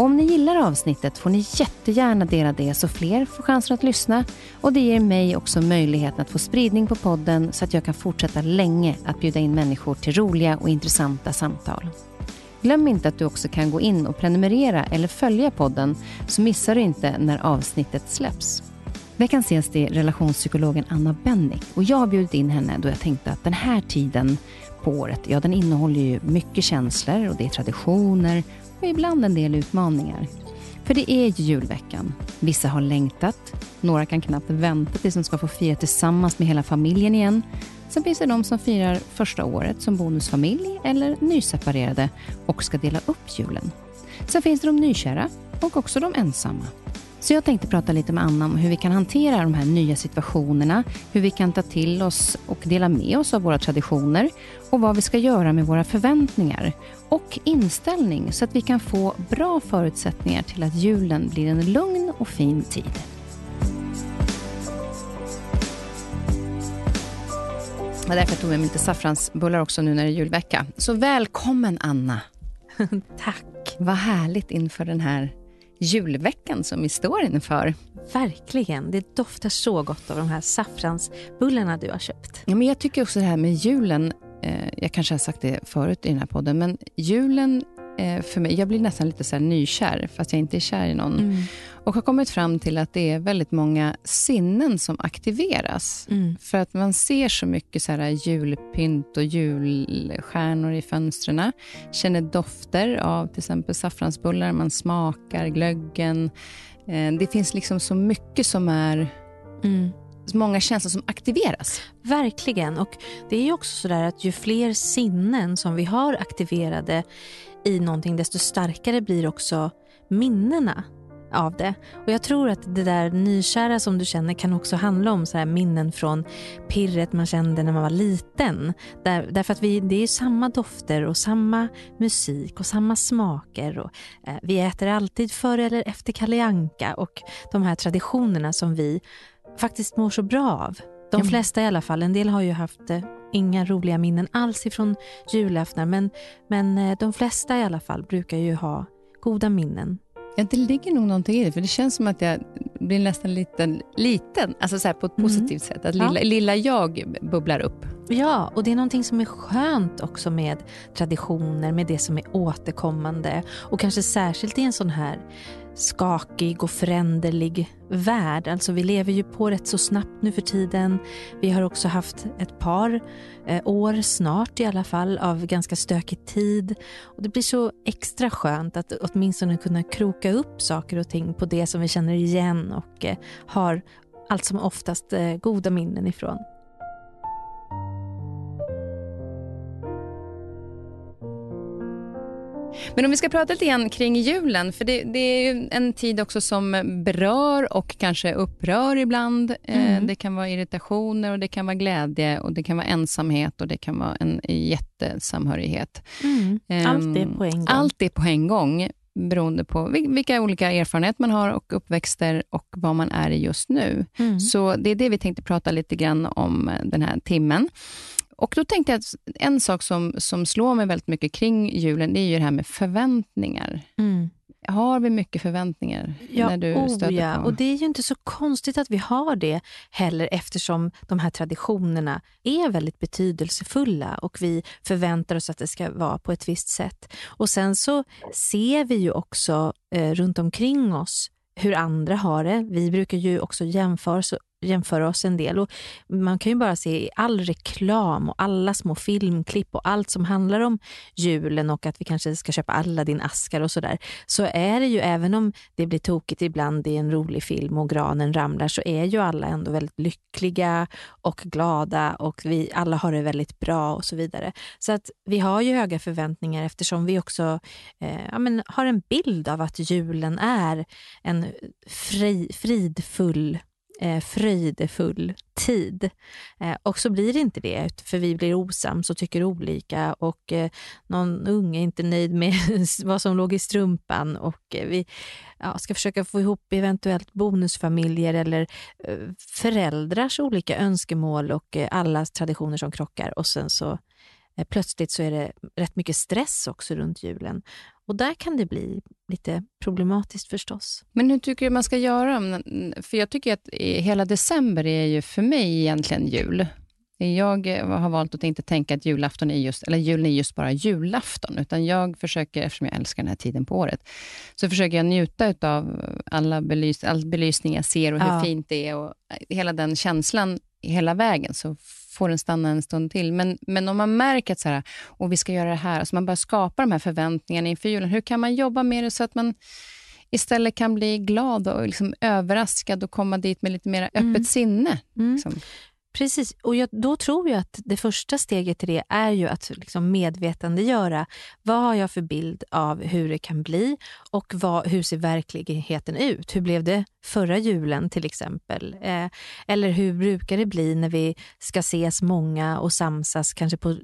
Om ni gillar avsnittet får ni jättegärna dela det så fler får chansen att lyssna och det ger mig också möjligheten att få spridning på podden så att jag kan fortsätta länge att bjuda in människor till roliga och intressanta samtal. Glöm inte att du också kan gå in och prenumerera eller följa podden så missar du inte när avsnittet släpps. Veckans gäst är relationspsykologen Anna Bennick och jag har bjudit in henne då jag tänkte att den här tiden på året, ja den innehåller ju mycket känslor och det är traditioner och ibland en del utmaningar. För det är ju julveckan. Vissa har längtat, några kan knappt vänta tills de ska få fira tillsammans med hela familjen igen. Sen finns det de som firar första året som bonusfamilj eller nyseparerade och ska dela upp julen. Sen finns det de nykära och också de ensamma. Så jag tänkte prata lite med Anna om hur vi kan hantera de här nya situationerna, hur vi kan ta till oss och dela med oss av våra traditioner och vad vi ska göra med våra förväntningar och inställning så att vi kan få bra förutsättningar till att julen blir en lugn och fin tid. Det därför jag tog med lite saffransbullar också nu när det är julvecka. Så välkommen Anna! Tack! Vad härligt inför den här julveckan som vi står inför. Verkligen. Det doftar så gott av de här saffransbullarna du har köpt. Ja, men jag tycker också det här med julen, eh, jag kanske har sagt det förut i den här podden, men julen eh, för mig, jag blir nästan lite så nykär, fast jag inte är kär i någon. Mm. Och har kommit fram till att det är väldigt många sinnen som aktiveras. Mm. För att man ser så mycket så här julpynt och julstjärnor i fönstren. Känner dofter av till exempel saffransbullar, man smakar glöggen. Eh, det finns liksom så mycket som är mm många känslor som aktiveras. Verkligen. Och Det är också så där att ju fler sinnen som vi har aktiverade i någonting, desto starkare blir också minnena av det. Och Jag tror att det där nykära som du känner kan också handla om så här minnen från pirret man kände när man var liten. Där, därför att vi, det är samma dofter och samma musik och samma smaker. Och, eh, vi äter alltid före eller efter Kalle Anka och de här traditionerna som vi faktiskt mår så bra av. De flesta i alla fall. En del har ju haft inga roliga minnen alls ifrån julaftnar men, men eh, de flesta i alla fall brukar ju ha goda minnen. Ja, det ligger nog någonting i det, för det känns som att jag blir nästan liten, liten alltså så på ett mm. positivt sätt. Att lilla, ja. lilla jag bubblar upp. Ja, och det är någonting som är skönt också med traditioner, med det som är återkommande. Och kanske särskilt i en sån här skakig och föränderlig värld. Alltså vi lever ju på rätt så snabbt nu för tiden. Vi har också haft ett par eh, år snart i alla fall av ganska stökig tid. Och det blir så extra skönt att åtminstone kunna kroka upp saker och ting på det som vi känner igen och eh, har allt som oftast eh, goda minnen ifrån. Men om vi ska prata lite grann kring julen, för det, det är en tid också som berör och kanske upprör ibland. Eh, mm. Det kan vara irritationer och det kan vara glädje och det kan vara ensamhet och det kan vara en jättesamhörighet. Mm. Allt är på en gång. Allt är på en gång. beroende på vilka olika erfarenheter man har och uppväxter och vad man är i just nu. Mm. Så det är det vi tänkte prata lite grann om den här timmen. Och då tänkte jag att en sak som, som slår mig väldigt mycket kring julen, det är ju det här med förväntningar. Mm. Har vi mycket förväntningar ja, när du oh, stöter ja. på? Och det är ju inte så konstigt att vi har det heller eftersom de här traditionerna är väldigt betydelsefulla och vi förväntar oss att det ska vara på ett visst sätt. Och sen så ser vi ju också eh, runt omkring oss hur andra har det. Vi brukar ju också jämföra, jämföra oss en del. Och man kan ju bara se i all reklam och alla små filmklipp och allt som handlar om julen och att vi kanske ska köpa alla din askar och sådär. Så är det ju, även om det blir tokigt ibland i en rolig film och granen ramlar, så är ju alla ändå väldigt lyckliga och glada och vi alla har det väldigt bra och så vidare. Så att vi har ju höga förväntningar eftersom vi också eh, ja, men har en bild av att julen är en fri, fridfull eh, fröjdefull tid. Eh, och så blir det inte det, för vi blir osams och tycker olika och eh, någon unge är inte nöjd med vad som låg i strumpan och eh, vi ja, ska försöka få ihop eventuellt bonusfamiljer eller eh, föräldrars olika önskemål och eh, alla traditioner som krockar och sen så eh, plötsligt så är det rätt mycket stress också runt julen. Och där kan det bli lite problematiskt förstås. Men hur tycker du man ska göra? För jag tycker att hela december är ju för mig egentligen jul. Jag har valt att inte tänka att julafton är just, eller julen är just bara julafton, utan jag försöker, eftersom jag älskar den här tiden på året, så försöker jag njuta av alla belys, all belysning jag ser och hur ja. fint det är och hela den känslan hela vägen, så får den stanna en stund till. Men, men om man märker att så här, och vi ska göra det här, alltså man börjar skapa de här förväntningarna inför julen, hur kan man jobba med det så att man istället kan bli glad och liksom överraskad och komma dit med lite mer öppet mm. sinne? Mm. Precis, och jag, då tror jag att det första steget till det är ju att liksom medvetandegöra vad har jag för bild av hur det kan bli och vad, hur ser verkligheten ut? Hur blev det förra julen till exempel? Eh, eller hur brukar det bli när vi ska ses många och samsas kanske på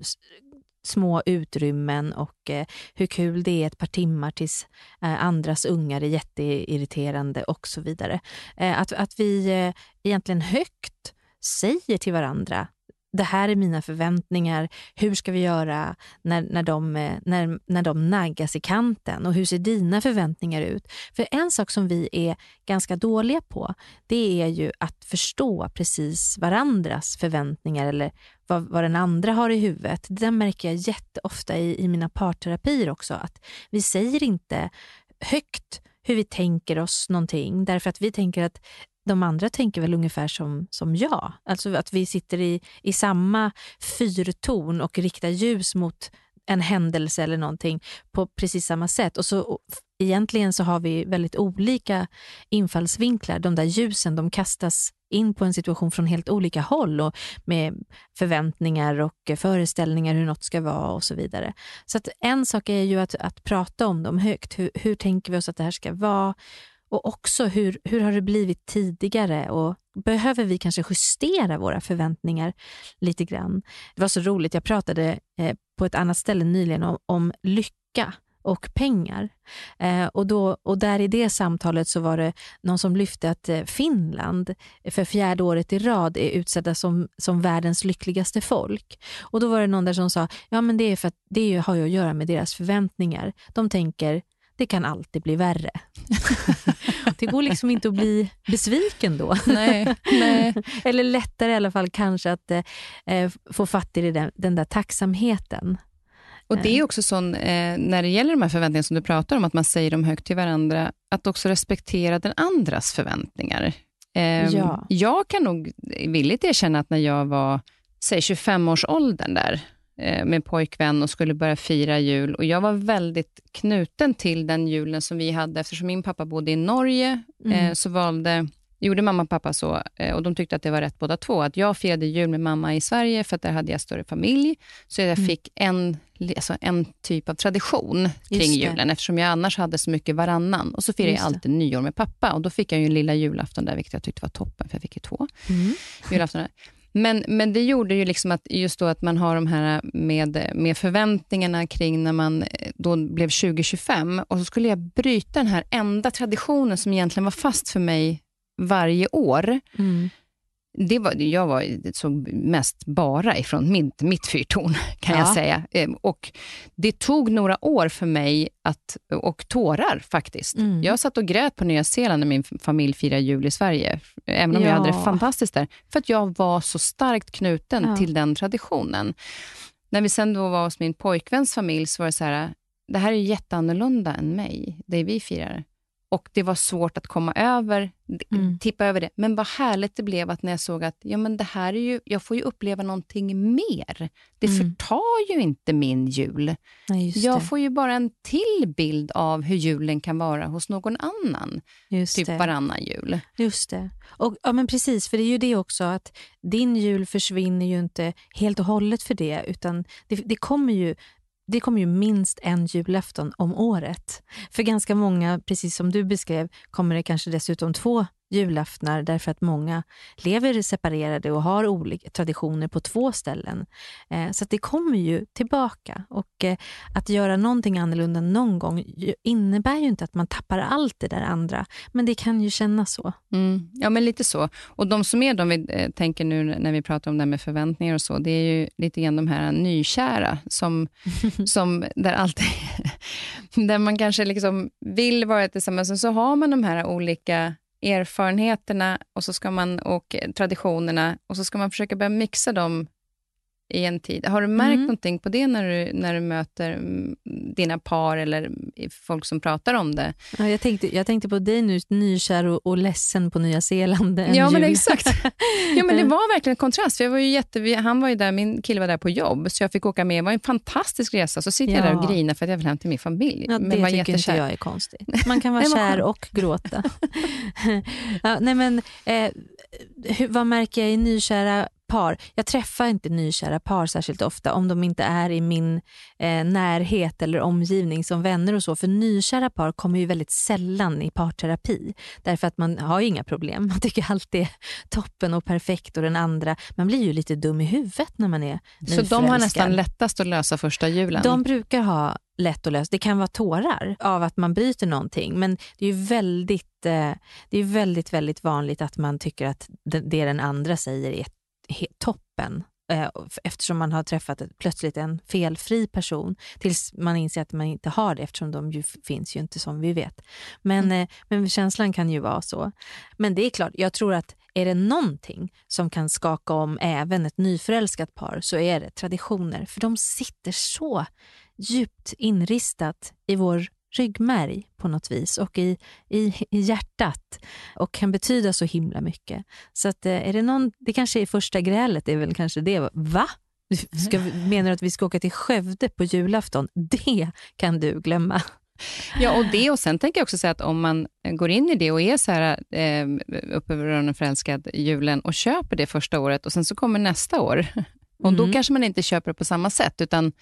små utrymmen och eh, hur kul det är ett par timmar tills eh, andras ungar är jätteirriterande och så vidare. Eh, att, att vi eh, egentligen högt säger till varandra det här är mina förväntningar, hur ska vi göra när, när, de, eh, när, när de naggas i kanten och hur ser dina förväntningar ut? För en sak som vi är ganska dåliga på, det är ju att förstå precis varandras förväntningar eller vad, vad den andra har i huvudet. Det märker jag jätteofta i, i mina parterapier också, att vi säger inte högt hur vi tänker oss någonting därför att vi tänker att de andra tänker väl ungefär som, som jag. Alltså att vi sitter i, i samma fyrtorn och riktar ljus mot en händelse eller någonting på precis samma sätt. Och så Egentligen så har vi väldigt olika infallsvinklar. De där ljusen de kastas in på en situation från helt olika håll och med förväntningar och föreställningar hur något ska vara och så vidare. Så att en sak är ju att, att prata om dem högt. Hur, hur tänker vi oss att det här ska vara? Och också hur, hur har det blivit tidigare och behöver vi kanske justera våra förväntningar lite grann? Det var så roligt, jag pratade eh, på ett annat ställe nyligen om, om lycka och pengar. Eh, och, då, och där i det samtalet så var det någon som lyfte att eh, Finland för fjärde året i rad är utsedda som, som världens lyckligaste folk. Och då var det någon där som sa, ja men det är för att det har ju att göra med deras förväntningar. De tänker, det kan alltid bli värre. det går liksom inte att bli besviken då. Nej, nej. Eller lättare i alla fall kanske att eh, få fatt i den, den där tacksamheten. Och Det är eh. också sån, eh, när det gäller de här förväntningarna som du pratar om, att man säger dem högt till varandra, att också respektera den andras förväntningar. Eh, ja. Jag kan nog villigt erkänna att när jag var, säg 25-årsåldern där, Eh, med pojkvän och skulle börja fira jul. Och Jag var väldigt knuten till den julen som vi hade. Eftersom min pappa bodde i Norge, mm. Eh, så valde, gjorde mamma och pappa så, eh, och de tyckte att det var rätt båda två. Att Jag firade jul med mamma i Sverige, för att där hade jag större familj. Så jag mm. fick en, alltså en typ av tradition kring julen, eftersom jag annars hade så mycket varannan. Och så firade jag alltid nyår med pappa. Och Då fick jag ju en lilla julafton där, vilket jag tyckte var toppen, för jag fick ju två mm. Men, men det gjorde ju liksom att just då att man har de här med, med förväntningarna kring när man eh, då blev 2025 och så skulle jag bryta den här enda traditionen som egentligen var fast för mig varje år. Mm. Det var, jag var, såg mest bara ifrån mitt, mitt fyrtorn, kan Ja. jag säga. Ehm, Och det tog några år för mig, att, och tårar faktiskt. Mm. Jag satt och grät på Nya Zeeland när min familj firade jul i Sverige, även om jag Ja. hade det fantastiskt där. För att jag var så starkt knuten Ja. till den traditionen. När vi sen då var hos min pojkväns familj så var det så här, det här är jätteannorlunda än mig, det vi firar. Och det var svårt att komma över, Mm. tippa över det. Men vad härligt det blev att när jag såg att ja, men det här är ju, jag får ju uppleva någonting mer. Det Mm. förtar ju inte min jul. Nej, Jag det. får ju bara en till bild av hur julen kan vara hos någon annan. Just Typ det. varannan jul. Just det. Och, ja, men precis, för det är ju det också att din jul försvinner ju inte helt och hållet för det, utan det, det kommer ju det kommer ju minst en julafton om året. För ganska många, precis som du beskrev, kommer det kanske dessutom två julaftnar därför att många lever separerade och har olika traditioner på två ställen. Eh, så att det kommer ju tillbaka. Och eh, att göra någonting annorlunda någon gång innebär ju inte att man tappar allt det där andra, men det kan ju kännas så. Mm. Ja, men lite så. Och de som är, de vi eh, tänker nu när vi pratar om det här med förväntningar och så, det är ju lite grann de här nykära, som, som där alltid, där man kanske liksom vill vara tillsammans, och så har man de här olika erfarenheterna och, så ska man, och traditionerna och så ska man försöka börja mixa dem i en tid. Har du märkt Mm. någonting på det när du, när du möter mm, dina par eller folk som pratar om det? Ja, jag, tänkte, jag tänkte på dig nu, nykär och, och ledsen på Nya Zeeland. Ja, men jul. exakt. Ja, men det var verkligen en kontrast. Jag var ju jätte, han var ju där, min kille var där på jobb, så jag fick åka med. Det var en fantastisk resa. Så sitter jag där och Ja. grinar för att jag vill hem till min familj. Ja, men det var tycker inte jättekär. jag är konstigt. Man kan vara kär och gråta. ja, nej, men, eh, hur, vad märker jag i nykära par? Jag träffar inte nykära par särskilt ofta om de inte är i min eh, närhet eller omgivning som vänner och så. För nykära par kommer ju väldigt sällan i parterapi. Därför att man har ju inga problem. Man tycker allt är toppen och perfekt och den andra, man blir ju lite dum i huvudet när man är Så de har nästan nyförälskad. lättast att lösa första julen? De brukar ha lätt att lösa. Det kan vara tårar av att man bryter någonting men det är ju väldigt, eh, det är väldigt, väldigt vanligt att man tycker att det, den andra säger är toppen. Eh, eftersom man har träffat plötsligt en felfri person tills man inser att man inte har det eftersom de ju finns ju inte som vi vet. Men, eh, men känslan kan ju vara så. Men det är klart, jag tror att är det någonting som kan skaka om även ett nyförälskat par så är det traditioner. För de sitter så djupt inristat i vår ryggmärg på något vis och i, i, i hjärtat och kan betyda så himla mycket. Så att, eh, är det någon, det kanske är första grälet, är väl kanske det. Va? Ska, menar du att vi ska åka till Skövde på julafton? Det kan du glömma. Ja, och det och sen tänker jag också säga att om man går in i det och är så här eh, uppe över öronen förälskad julen och köper det första året och sen så kommer nästa år och då Mm. kanske man inte köper det på samma sätt utan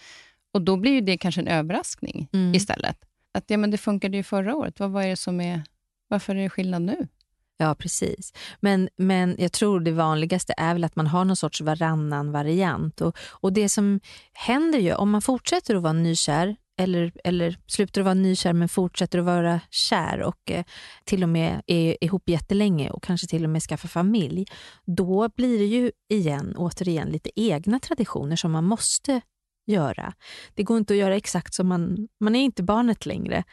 och då blir ju det kanske en överraskning Mm. istället. Att ja, men det funkade ju förra året, vad, vad är det som är, varför är det skillnad nu? Ja, precis. Men, men jag tror det vanligaste är väl att man har någon sorts varannan variant. Och, och det som händer ju, om man fortsätter att vara nykär eller, eller slutar att vara nykär men fortsätter att vara kär och eh, till och med är ihop jättelänge och kanske till och med skaffar familj, då blir det ju igen, återigen, lite egna traditioner som man måste göra. Det går inte att göra exakt som man, man är inte barnet längre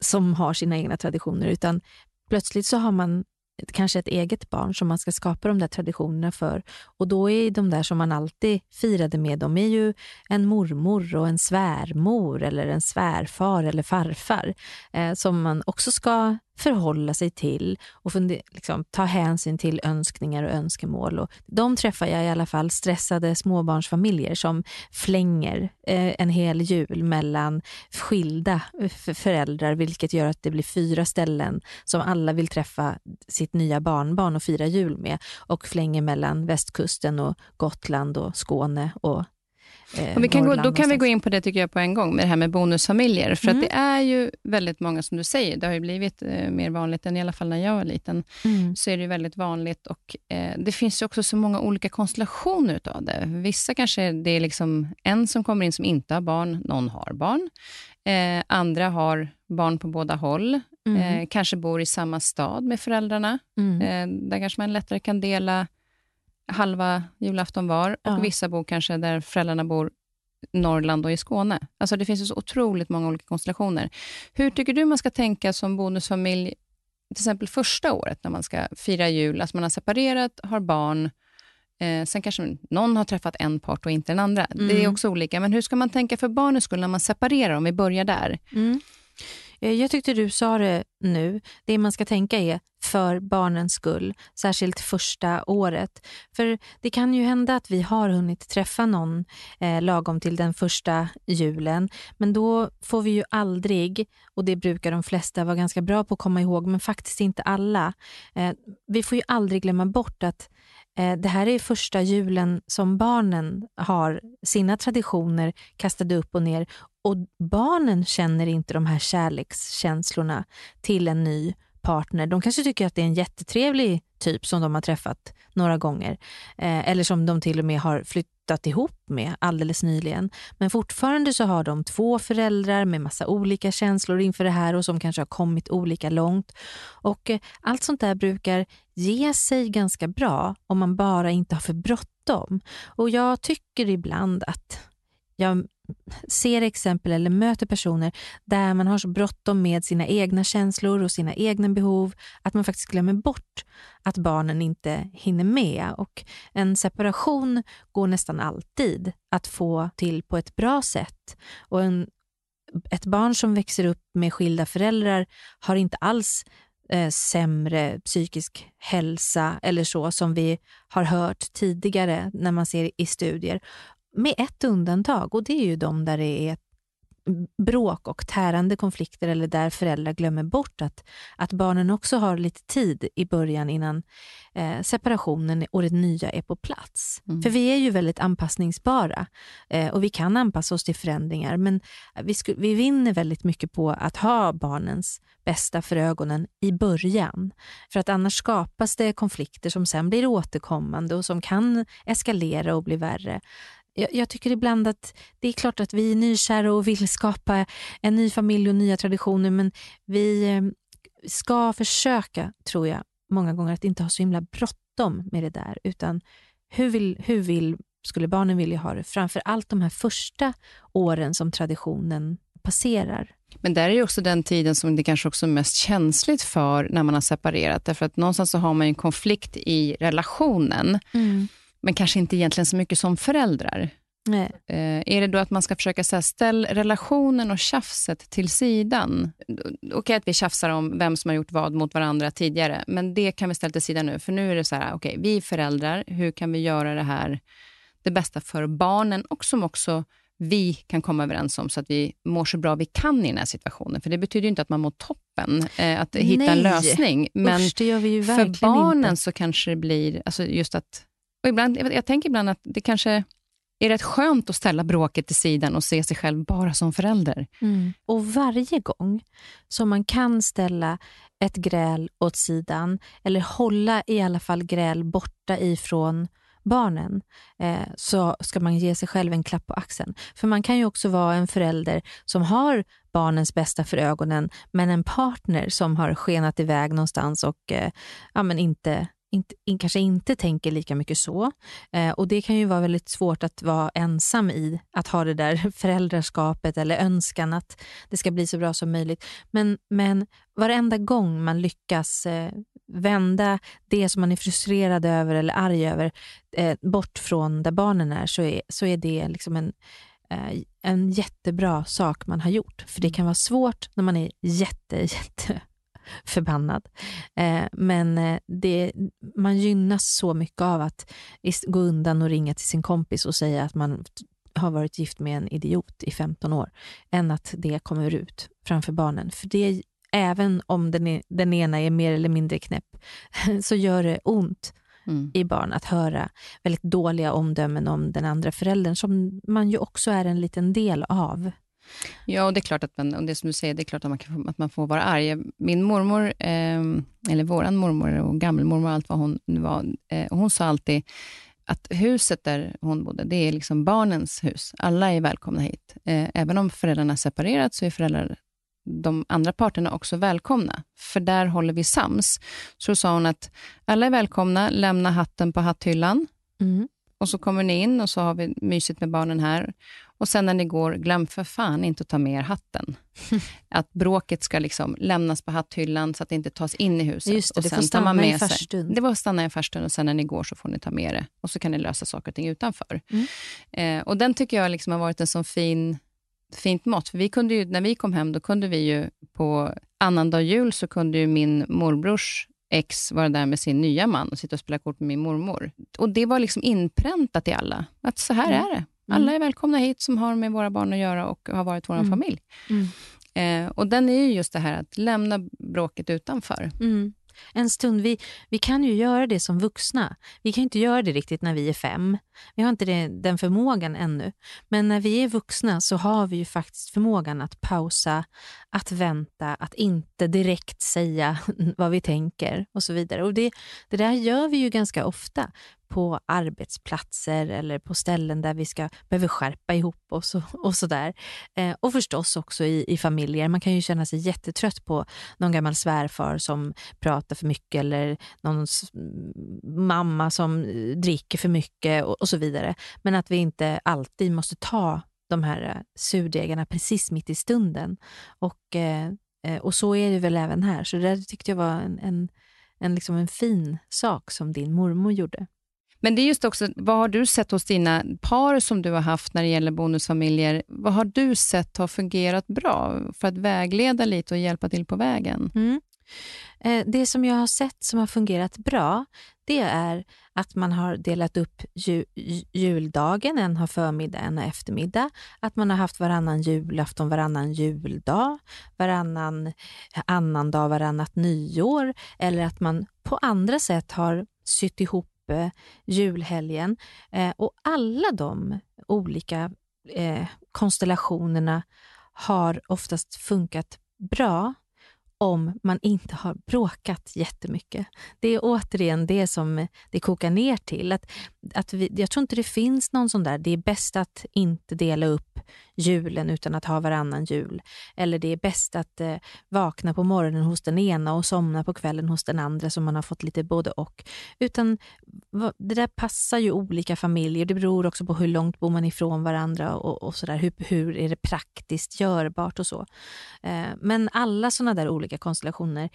som har sina egna traditioner utan plötsligt så har man kanske ett eget barn som man ska skapa de där traditionerna för. Och då är de där som man alltid firade med, de är ju en mormor och en svärmor eller en svärfar eller farfar eh, som man också ska förhålla sig till och funde, liksom, ta hänsyn till önskningar och önskemål. Och de träffar jag i alla fall stressade småbarnsfamiljer som flänger eh, en hel jul mellan skilda eh, föräldrar vilket gör att det blir fyra ställen som alla vill träffa sitt nya barnbarn och fira jul med och flänger mellan västkusten och Gotland och Skåne och eh, vi kan gå, då kan vi gå in på det tycker jag på en gång, med det här med bonusfamiljer. För Mm. att det är ju väldigt många, som du säger, det har ju blivit eh, mer vanligt än i alla fall när jag var liten, Mm. så är det väldigt vanligt. Och eh, Det finns ju också så många olika konstellationer utav det. Vissa kanske det är liksom en som kommer in som inte har barn, någon har barn. Eh, andra har barn på båda håll, Mm. eh, kanske bor i samma stad med föräldrarna. Mm. Eh, där kanske man lättare kan dela halva julafton var. Och Ja. vissa bor kanske där föräldrarna bor Norrland och i Skåne. Alltså det finns ju så otroligt många olika konstellationer. Hur tycker du man ska tänka som bonusfamilj, till exempel första året när man ska fira jul? Alltså man har separerat, har barn, eh, sen kanske någon har träffat en part och inte den andra. Det är Mm. också olika. Men hur ska man tänka för barnens skull när man separerar, om vi börjar där? Mm. Eh, jag tyckte du sa det nu. Det man ska tänka är för barnens skull, särskilt första året. För det kan ju hända att vi har hunnit träffa någon eh, lagom till den första julen, men då får vi ju aldrig, och det brukar de flesta vara ganska bra på att komma ihåg, men faktiskt inte alla. Eh, vi får ju aldrig glömma bort att Eh, det här är första julen som barnen har sina traditioner kastade upp och ner och barnen känner inte de här kärlekskänslorna till en ny partner. De kanske tycker att det är en jättetrevlig typ som de har träffat några gånger. Eh, eller som de till och med har flyttat ihop med alldeles nyligen. Men fortfarande så har de två föräldrar med massa olika känslor inför det här och som kanske har kommit olika långt. Och eh, allt sånt där brukar ge sig ganska bra om man bara inte har för bråttom. Och jag tycker ibland att jag ser exempel eller möter personer där man har så bråttom med sina egna känslor och sina egna behov att man faktiskt glömmer bort att barnen inte hinner med. Och en separation går nästan alltid att få till på ett bra sätt. Och en, ett barn som växer upp med skilda föräldrar har inte alls eh, sämre psykisk hälsa eller så som vi har hört tidigare när man ser i studier. Med ett undantag och det är ju de där det är bråk och tärande konflikter eller där föräldrar glömmer bort att, att barnen också har lite tid i början innan eh, separationen och det nya är på plats. Mm. För vi är ju väldigt anpassningsbara eh, och vi kan anpassa oss till förändringar men vi, vi vinner väldigt mycket på att ha barnens bästa för ögonen i början. För att annars skapas det konflikter som sen blir återkommande och som kan eskalera och bli värre. Jag, jag tycker ibland att det är klart att vi är nykära och vill skapa en ny familj och nya traditioner men vi eh, ska försöka, tror jag, många gånger att inte ha så himla bråttom med det där utan hur, vill, hur vill, skulle barnen vilja ha det? Framför allt de här första åren som traditionen passerar. Men där är ju också den tiden som det kanske också är mest känsligt för när man har separerat. Därför att någonstans så har man en konflikt i relationen, men kanske inte egentligen så mycket som föräldrar. Nej. Eh, är det då att man ska försöka så här, ställa relationen och tjafset till sidan? Okej att vi tjafsar om vem som har gjort vad mot varandra tidigare, men det kan vi ställa till sidan nu. För nu är det så här, okej, vi är föräldrar, hur kan vi göra det här det bästa för barnen och som också vi kan komma överens om så att vi mår så bra vi kan i den här situationen. För det betyder inte att man mår toppen, eh, att hitta en Nej. lösning. Men Usch, det gör vi ju för barnen inte. så kanske det blir, alltså just att, och ibland, jag, jag tänker ibland att det kanske är rätt skönt att ställa bråket till sidan och se sig själv bara som förälder. Mm. Och varje gång som man kan ställa ett gräl åt sidan eller hålla i alla fall gräl borta ifrån barnen eh, så ska man ge sig själv en klapp på axeln. För man kan ju också vara en förälder som har barnens bästa för ögonen men en partner som har skenat iväg någonstans och eh, ja, men inte inte, in, kanske inte tänker lika mycket så. Eh, och Det kan ju vara väldigt svårt att vara ensam i att ha det där föräldraskapet eller önskan att det ska bli så bra som möjligt. Men, men varenda gång man lyckas eh, vända det som man är frustrerad över eller arg över eh, bort från där barnen är så är, så är det liksom en, eh, en jättebra sak man har gjort. För det kan vara svårt när man är jätte, jätte förbannad. Eh, men eh, det, man gynnas så mycket av att gå undan och ringa till sin kompis och säga att man har varit gift med en idiot i 15 år, än att det kommer ut framför barnen. För det, även om den, är, den ena är mer eller mindre knäpp, så gör det ont mm. i barn att höra väldigt dåliga omdömen om den andra föräldern, som man ju också är en liten del av. Ja, och det är klart att man, och det som du säger, det är klart att man, kan, att man får vara arg. Min mormor, eh, eller våran mormor och gammelmormor, allt vad hon var, eh, hon sa alltid att huset där hon bodde, det är liksom barnens hus. Alla är välkomna hit. Eh, även om föräldrarna separerat, så är föräldrar, de andra parterna också välkomna, för där håller vi sams. Så sa hon att alla är välkomna, lämna hatten på hatthyllan. Mm. Och så kommer ni in och så har vi mysigt med barnen här. Och sen när ni går, glöm för fan inte att ta med er hatten. att bråket ska liksom lämnas på hatthyllan så att det inte tas in i huset. Just det, och det får stanna man med i farstun. Det får stanna i farstun och sen när ni går så får ni ta med det. Och så kan ni lösa saker och ting utanför. Mm. Eh, och Den tycker jag liksom har varit en sån fin fint mått. För vi kunde ju, när vi kom hem, då kunde vi ju på annandag jul så kunde ju min morbrors ex vara där med sin nya man och sitta och spela kort med min mormor. Och Det var liksom inpräntat i alla, att så här mm. är det. Alla mm. är välkomna hit som har med våra barn att göra och har varit vår mm. familj. Mm. Eh, och Den är ju just det här att lämna bråket utanför. En stund, vi, vi kan ju göra det som vuxna. Vi kan inte göra det riktigt när vi är fem. Vi har inte det, den förmågan ännu. Men när vi är vuxna så har vi ju faktiskt förmågan att pausa, att vänta, att inte direkt säga vad vi tänker och så vidare. Och det, det där gör vi ju ganska ofta på arbetsplatser eller på ställen där vi ska behöver skärpa ihop oss och, och sådär. Eh, och förstås också i, i familjer. Man kan ju känna sig jättetrött på någon gammal svärfar som pratar för mycket eller någon mm, mamma som dricker för mycket och, och så vidare. Men att vi inte alltid måste ta de här eh, surdegarna precis mitt i stunden. Och, eh, eh, och så är det väl även här. Så det där tyckte jag var en, en, en, liksom en fin sak som din mormor gjorde. Men det är just också, vad har du sett hos dina par som du har haft när det gäller bonusfamiljer? Vad har du sett har fungerat bra för att vägleda lite och hjälpa till på vägen? Mm. Det som jag har sett som har fungerat bra, det är att man har delat upp ju, juldagen, en har förmiddag, en har eftermiddag. Att man har haft varannan julafton, varannan juldag, varannan annandag, varannat nyår. Eller att man på andra sätt har sytt ihop eh, julhelgen. Eh, och alla de olika eh, konstellationerna har oftast funkat bra om man inte har bråkat jättemycket. Det är återigen det som det kokar ner till. Att, att vi, jag tror inte det finns någon sån där, det är bäst att inte dela upp julen utan att ha varannan jul. Eller det är bäst att eh, vakna på morgonen hos den ena och somna på kvällen hos den andra så man har fått lite både och. Utan det där passar ju olika familjer. Det beror också på hur långt bor man ifrån varandra och, och sådär. Hur, hur är det praktiskt görbart och så. Eh, men alla sådana där olika konstellationer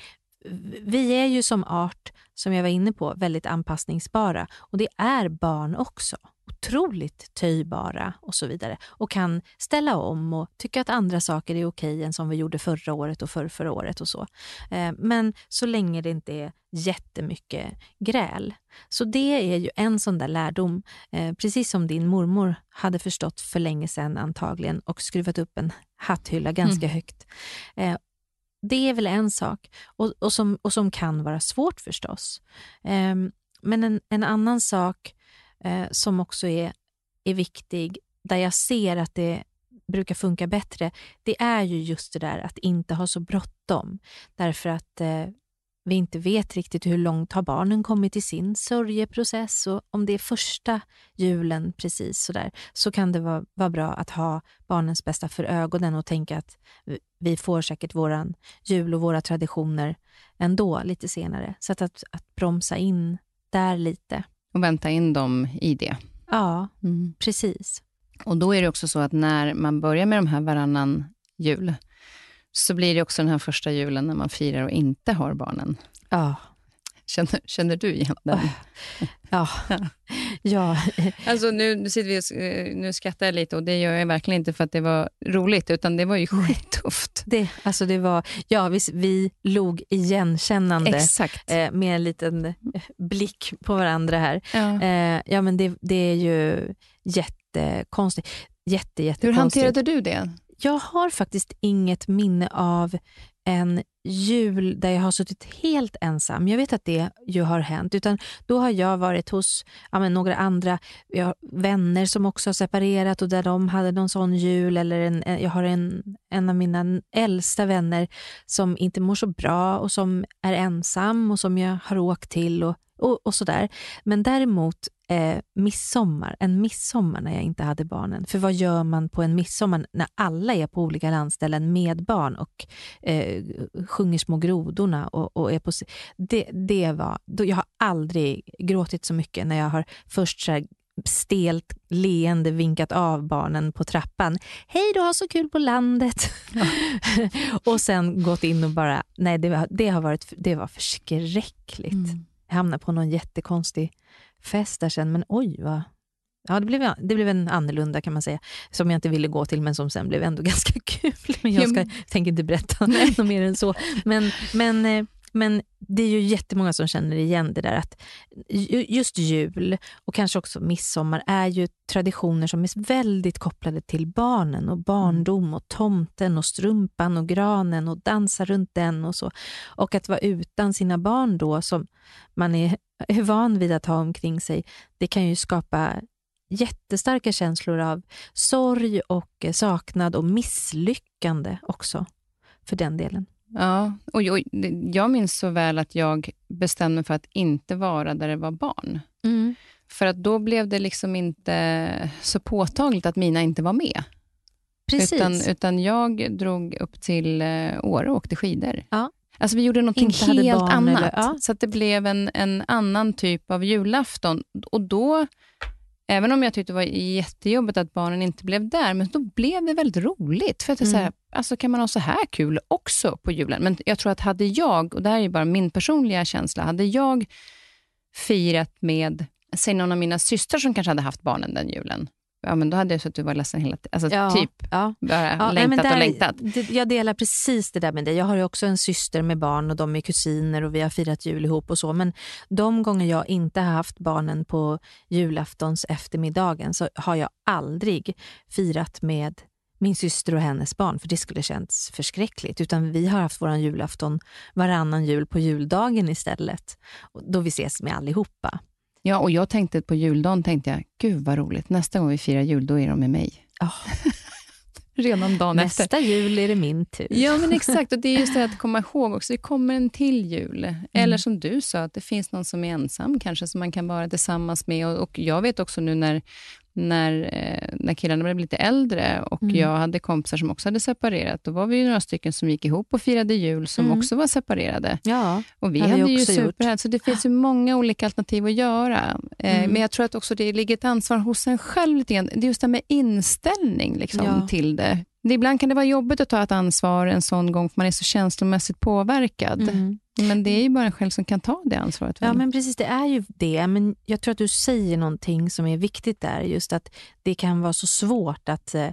vi är ju som art, som jag var inne på, väldigt anpassningsbara och det är barn också otroligt töjbara och så vidare och kan ställa om och tycka att andra saker är okej än som vi gjorde förra året och för förra året och så. Eh, men så länge det inte är jättemycket gräl. Så det är ju en sån där lärdom, eh, precis som din mormor hade förstått för länge sedan antagligen och skruvat upp en hatthylla ganska mm. högt. Det är väl en sak och, och, som, och som kan vara svårt förstås. Ehm, men en, en annan sak eh, som också är, är viktig, där jag ser att det brukar funka bättre, det är ju just det där att inte ha så bråttom. Därför att eh, vi inte vet riktigt hur långt har barnen kommit i sin sörjeprocess och om det är första julen precis sådär så kan det vara, vara bra att ha barnens bästa för ögonen och tänka att vi får säkert våran jul och våra traditioner ändå lite senare. Så att, att, att bromsa in där lite. Och vänta in dem i det. Ja, mm. precis. Och då är det också så att när man börjar med de här varannan jul, så blir det också den här första julen när man firar och inte har barnen. Ja. Känner, känner du igen den? Ja. ja. Alltså nu, nu, sitter vi, eh, nu skrattar jag lite och det gör jag verkligen inte för att det var roligt, utan det var ju skittufft. Det, alltså det var, ja, vi, vi log igenkännande Exakt. Eh, med en liten blick på varandra här. Ja, eh, ja men det, det är ju jättekonstigt. Jätte, Hur hanterade du det? Jag har faktiskt inget minne av en jul där jag har suttit helt ensam. Jag vet att det ju har hänt. Utan Då har jag varit hos ja, men några andra jag har vänner som också har separerat och där de hade någon sån jul. Eller en, eh, jag har en, en av mina äldsta vänner som inte mår så bra och som är ensam och som jag har åkt till. och och, och sådär. Men däremot eh, midsommar, en midsommar när jag inte hade barnen. För vad gör man på en midsommar när alla är på olika landställen med barn och eh, sjunger Små grodorna? Och, och är på, det, det var, då, jag har aldrig gråtit så mycket när jag har först så stelt leende vinkat av barnen på trappan. Hej, du har så kul på landet. Ja. och sen gått in och bara, nej det, var, det, har varit, det var förskräckligt. Mm. Jag hamnade på någon jättekonstig fest där sen, men oj vad... Ja, det blev, det blev en annorlunda kan man säga, som jag inte ville gå till men som sen blev ändå ganska kul. Men jag ska, tänker inte berätta något mer än så. Men, men, eh, men det är ju jättemånga som känner igen det där att just jul och kanske också midsommar är ju traditioner som är väldigt kopplade till barnen och barndom och tomten och strumpan och granen och dansa runt den och så. Och att vara utan sina barn då som man är, är van vid att ha omkring sig, det kan ju skapa jättestarka känslor av sorg och eh, saknad och misslyckande också för den delen. Ja, och jag, jag minns så väl att jag bestämde mig för att inte vara där det var barn. Mm. För att då blev det liksom inte så påtagligt att mina inte var med. Precis. Utan, utan jag drog upp till eh, Åre och åkte skidor. Ja. Alltså vi gjorde något helt annat. Eller, ja. Så det blev en, en annan typ av julafton. Och då Även om jag tyckte det var jättejobbigt att barnen inte blev där, men då blev det väldigt roligt. För att mm. så här, alltså kan man ha så här kul också på julen? Men jag tror att hade jag, och det här är bara min personliga känsla, hade jag firat med, säg någon av mina systrar som kanske hade haft barnen den julen, ja, men då hade jag suttit och varit ledsen hela tiden. Alltså, ja, typ ja. bara ja, längtat nej, där, och längtat. Jag delar precis det där med dig. Jag har ju också en syster med barn och de är kusiner och vi har firat jul ihop och så. Men de gånger jag inte har haft barnen på julaftons eftermiddagen så har jag aldrig firat med min syster och hennes barn, för det skulle känts förskräckligt. Utan vi har haft vår julafton varannan jul på juldagen istället, då vi ses med allihopa. Ja, och jag tänkte på juldagen, tänkte jag, gud vad roligt, nästa gång vi firar jul, då är de med mig. Oh. Redan dagen Nästa efter. jul är det min tur. Ja, men exakt. Och Det är just det att komma ihåg också, det kommer en till jul. Mm. Eller som du sa, att det finns någon som är ensam kanske, som man kan vara tillsammans med. Och, och jag vet också nu när när, eh, när killarna blev lite äldre och mm. jag hade kompisar som också hade separerat, då var vi några stycken som gick ihop och firade jul som mm. också var separerade. Ja, och vi hade ju superhärligt, så det finns ju många olika alternativ att göra. Eh, mm. Men jag tror att också det ligger ett ansvar hos en själv lite grann. Det är just det med inställning liksom, ja. till det. Ibland kan det vara jobbigt att ta ett ansvar en sån gång, för man är så känslomässigt påverkad. Mm. Men det är ju bara en själv som kan ta det ansvaret. Väl? Ja, men precis. Det är ju det. Men jag tror att du säger någonting som är viktigt där. Just att det kan vara så svårt att eh,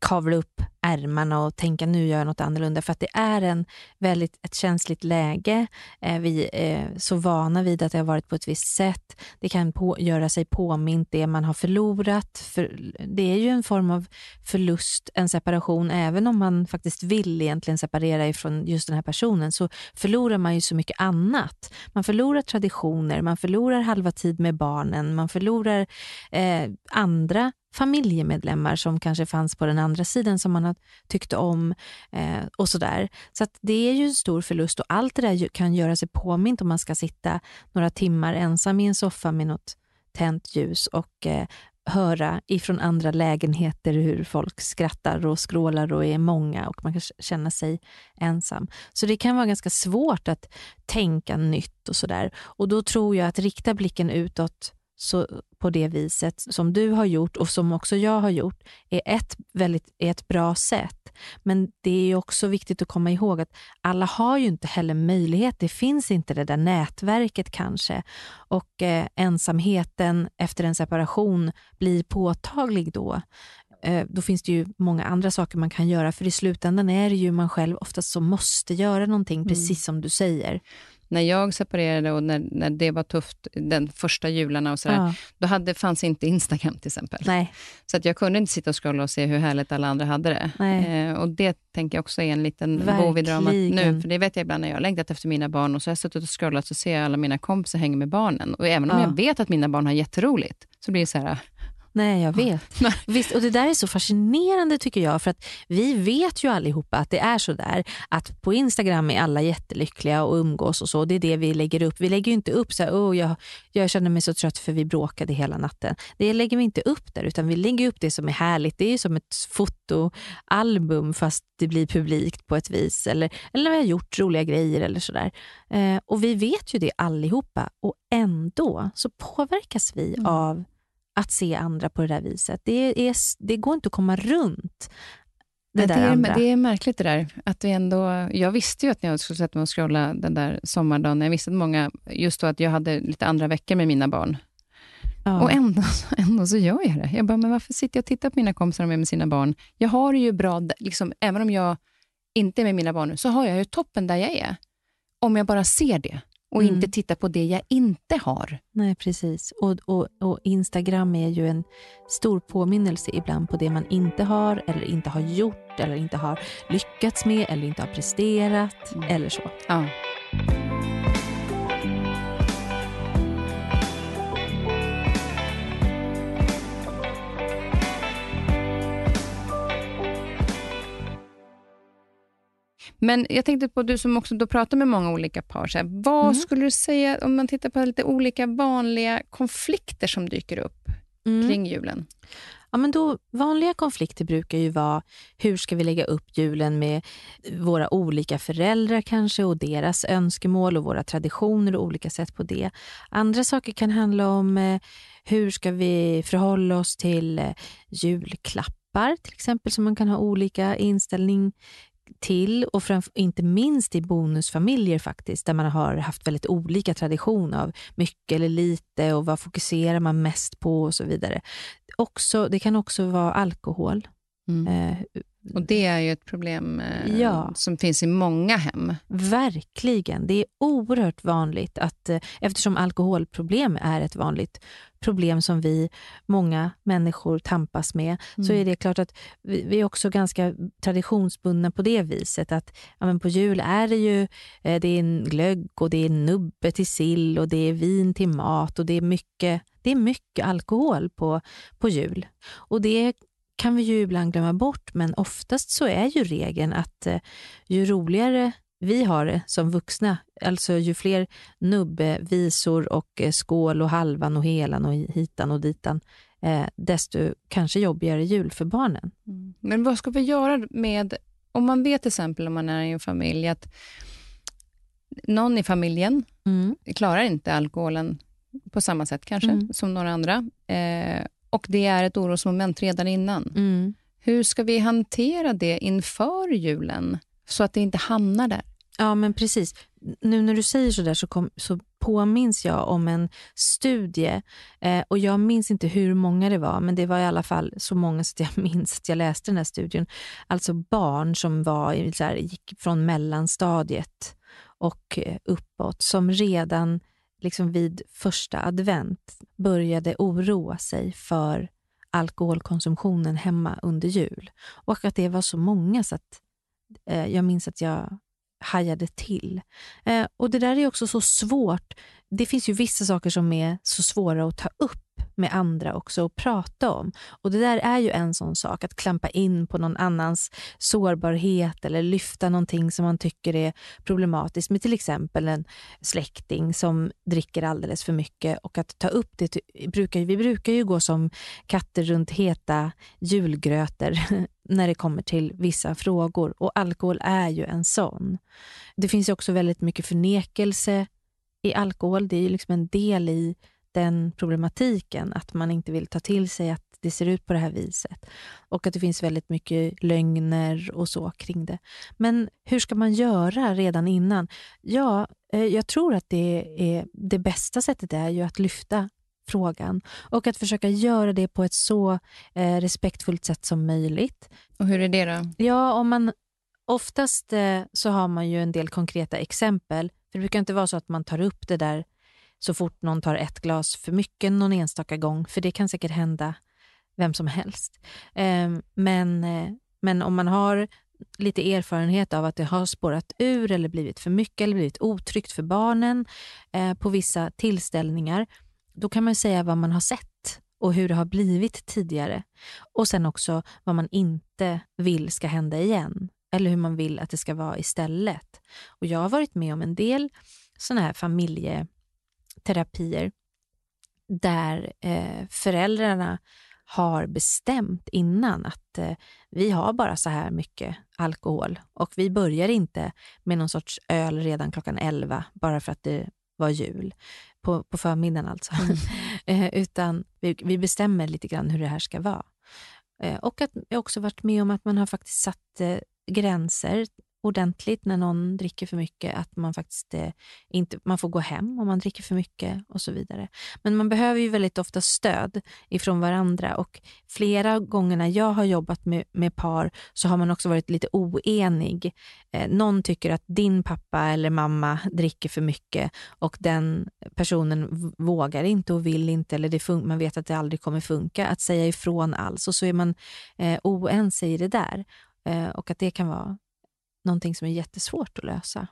kavla upp ärmarna och tänka nu gör jag något annorlunda. För att det är en väldigt, ett känsligt läge. Eh, vi är så vana vid att det har varit på ett visst sätt. Det kan på, göra sig påmint det man har förlorat. För, det är ju en form av förlust, en separation. Även om man faktiskt vill egentligen separera ifrån just den här personen så förlorar man ju så mycket annat. Man förlorar traditioner, man förlorar halva tid med barnen, man förlorar eh, andra familjemedlemmar som kanske fanns på den andra sidan som man har tyckte om eh, och sådär. Så att det är ju en stor förlust och allt det där kan göra sig påmint om man ska sitta några timmar ensam i en soffa med något tänt ljus och eh, höra ifrån andra lägenheter hur folk skrattar och skrålar och är många och man kan känna sig ensam. Så det kan vara ganska svårt att tänka nytt och sådär. Och då tror jag att rikta blicken utåt så på det viset som du har gjort och som också jag har gjort är ett, väldigt, är ett bra sätt. Men det är också viktigt att komma ihåg att alla har ju inte heller möjlighet. Det finns inte det där nätverket kanske. Och eh, ensamheten efter en separation blir påtaglig då. Eh, då finns det ju många andra saker man kan göra, för i slutändan är det ju man själv oftast som måste göra någonting, mm. precis som du säger. När jag separerade och när, när det var tufft, den första jularna och sådär, Ja. då hade, fanns inte Instagram till exempel. Nej. Så att jag kunde inte sitta och scrolla och se hur härligt alla andra hade det. Eh, och det tänker jag också är en liten bov i dramat nu. För det vet jag ibland när jag har längtat efter mina barn och så har jag suttit och scrollat så ser jag alla mina kompisar hänga med barnen. Och även om Ja. jag vet att mina barn har jätteroligt, så blir det så här, Nej, jag vet. Nej. Visst, och det där är så fascinerande tycker jag, för att vi vet ju allihopa att det är så där att på Instagram är alla jättelyckliga och umgås och så. Det är det vi lägger upp. Vi lägger ju inte upp så här, oh, jag, jag känner mig så trött för vi bråkade hela natten. Det lägger vi inte upp där, utan vi lägger upp det som är härligt. Det är som ett fotoalbum fast det blir publikt på ett vis. Eller, eller när vi har gjort roliga grejer eller sådär. Eh, och vi vet ju det allihopa och ändå så påverkas vi Mm. av att se andra på det där viset. Det, är, det går inte att komma runt det det, är, andra. det är märkligt det där. Att vi ändå, jag visste ju att när jag skulle sätta mig och scrolla den där sommardagen, jag visste att många, just då att jag hade lite andra veckor med mina barn. ja. Och ändå, ändå så gör jag det. Jag bara, men varför sitter jag och tittar på mina kompisar med, med sina barn? Jag har det ju bra, liksom, även om jag inte är med mina barn nu, så har jag ju toppen där jag är. Om jag bara ser det och Mm. inte tittar på det jag inte har. Nej, precis. Och, och, och Instagram är ju en stor påminnelse ibland på det man inte har eller inte har gjort eller inte har lyckats med eller inte har presterat Mm. eller så. Ja. Men jag tänkte på du som också då pratar med många olika par. Så här, vad Mm. skulle du säga om man tittar på lite olika vanliga konflikter som dyker upp Mm. kring julen? Ja, men då, vanliga konflikter brukar ju vara hur ska vi lägga upp julen med våra olika föräldrar kanske och deras önskemål och våra traditioner och olika sätt på det. Andra saker kan handla om eh, hur ska vi förhålla oss till eh, julklappar till exempel som man kan ha olika inställning till och framf- inte minst i bonusfamiljer faktiskt där man har haft väldigt olika tradition av mycket eller lite och vad fokuserar man mest på och så vidare. Också, det kan också vara alkohol. Eh, Och det är ju ett problem eh, Ja. som finns i många hem. Verkligen. Det är oerhört vanligt att eh, eftersom alkoholproblem är ett vanligt problem som vi, många människor tampas med, så Mm. är det klart att vi, vi är också ganska traditionsbundna på det viset att ja, men på jul är det ju eh, det är glögg och det är nubbe till sill och det är vin till mat och det är mycket, det är mycket alkohol på, på jul. Och det kan vi ju ibland glömma bort, men oftast så är ju regeln att eh, ju roligare vi har det som vuxna, alltså ju fler nubbevisor och eh, skål och halvan och helan och hitan och ditan, eh, desto kanske jobbigare jul för barnen. Men vad ska vi göra med, om man vet till exempel om man är i en familj, att någon i familjen klarar inte alkoholen på samma sätt kanske Mm. som några andra. Eh, och det är ett orosmoment redan innan. Mm. Hur ska vi hantera det inför julen så att det inte hamnar där? Ja, men precis. Nu när du säger så där så, kom, så påminns jag om en studie eh, och jag minns inte hur många det var, men det var i alla fall så många så att jag minns att jag läste den här studien. Alltså barn som var så här, gick från mellanstadiet och eh, uppåt som redan liksom vid första advent började oroa sig för alkoholkonsumtionen hemma under jul. Och att det var så många så att eh, jag minns att jag hajade till. Eh, och Det där är också så svårt. Det finns ju vissa saker som är så svåra att ta upp med andra också och prata om. Och Det där är ju en sån sak, att klampa in på någon annans sårbarhet eller lyfta någonting som man tycker är problematiskt med till exempel en släkting som dricker alldeles för mycket och att ta upp det. Brukar, vi brukar ju gå som katter runt heta julgrötor när det kommer till vissa frågor och alkohol är ju en sån. Det finns ju också väldigt mycket förnekelse i alkohol. Det är ju liksom en del i den problematiken att man inte vill ta till sig att det ser ut på det här viset och att det finns väldigt mycket lögner och så kring det. Men hur ska man göra redan innan? Ja, eh, jag tror att det, är, det bästa sättet är ju att lyfta frågan och att försöka göra det på ett så eh, respektfullt sätt som möjligt. Och hur är det då? Ja, om man, oftast eh, så har man ju en del konkreta exempel För det brukar inte vara så att man tar upp det där så fort någon tar ett glas för mycket någon enstaka gång, för det kan säkert hända vem som helst. Ehm, men, eh, men om man har lite erfarenhet av att det har spårat ur eller blivit för mycket eller blivit otryggt för barnen eh, på vissa tillställningar, då kan man säga vad man har sett och hur det har blivit tidigare. Och sen också vad man inte vill ska hända igen eller hur man vill att det ska vara istället. Och Jag har varit med om en del sådana här familjeterapier där eh, föräldrarna har bestämt innan att eh, vi har bara så här mycket alkohol och vi börjar inte med någon sorts öl redan klockan 11 bara för att det var jul, på, på förmiddagen alltså. Mm. eh, utan vi, vi, bestämmer lite grann hur det här ska vara. Eh, och att jag också varit med om att man har faktiskt satt eh, gränser ordentligt när någon dricker för mycket, att man faktiskt eh, inte man får gå hem om man dricker för mycket och så vidare. Men man behöver ju väldigt ofta stöd ifrån varandra och flera gånger när jag har jobbat med, med par så har man också varit lite oenig. Eh, någon tycker att din pappa eller mamma dricker för mycket och den personen vågar inte och vill inte eller det man vet att det aldrig kommer funka att säga ifrån alls och så är man eh, oense i det där. Eh, och att det kan vara någonting som är jättesvårt att lösa.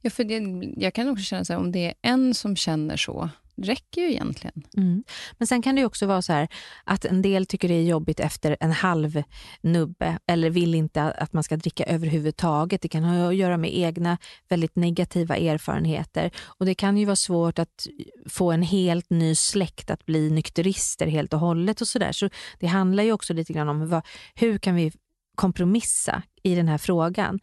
Ja, för det, jag kan också känna så här, om det är en som känner så, räcker ju egentligen. Mm. Men sen kan det också vara så här att en del tycker det är jobbigt efter en halv nubbe eller vill inte att man ska dricka överhuvudtaget. Det kan ha att göra med egna väldigt negativa erfarenheter och det kan ju vara svårt att få en helt ny släkt att bli nykterister helt och hållet och sådär. Så det handlar ju också lite grann om vad, hur kan vi kompromissa i den här frågan.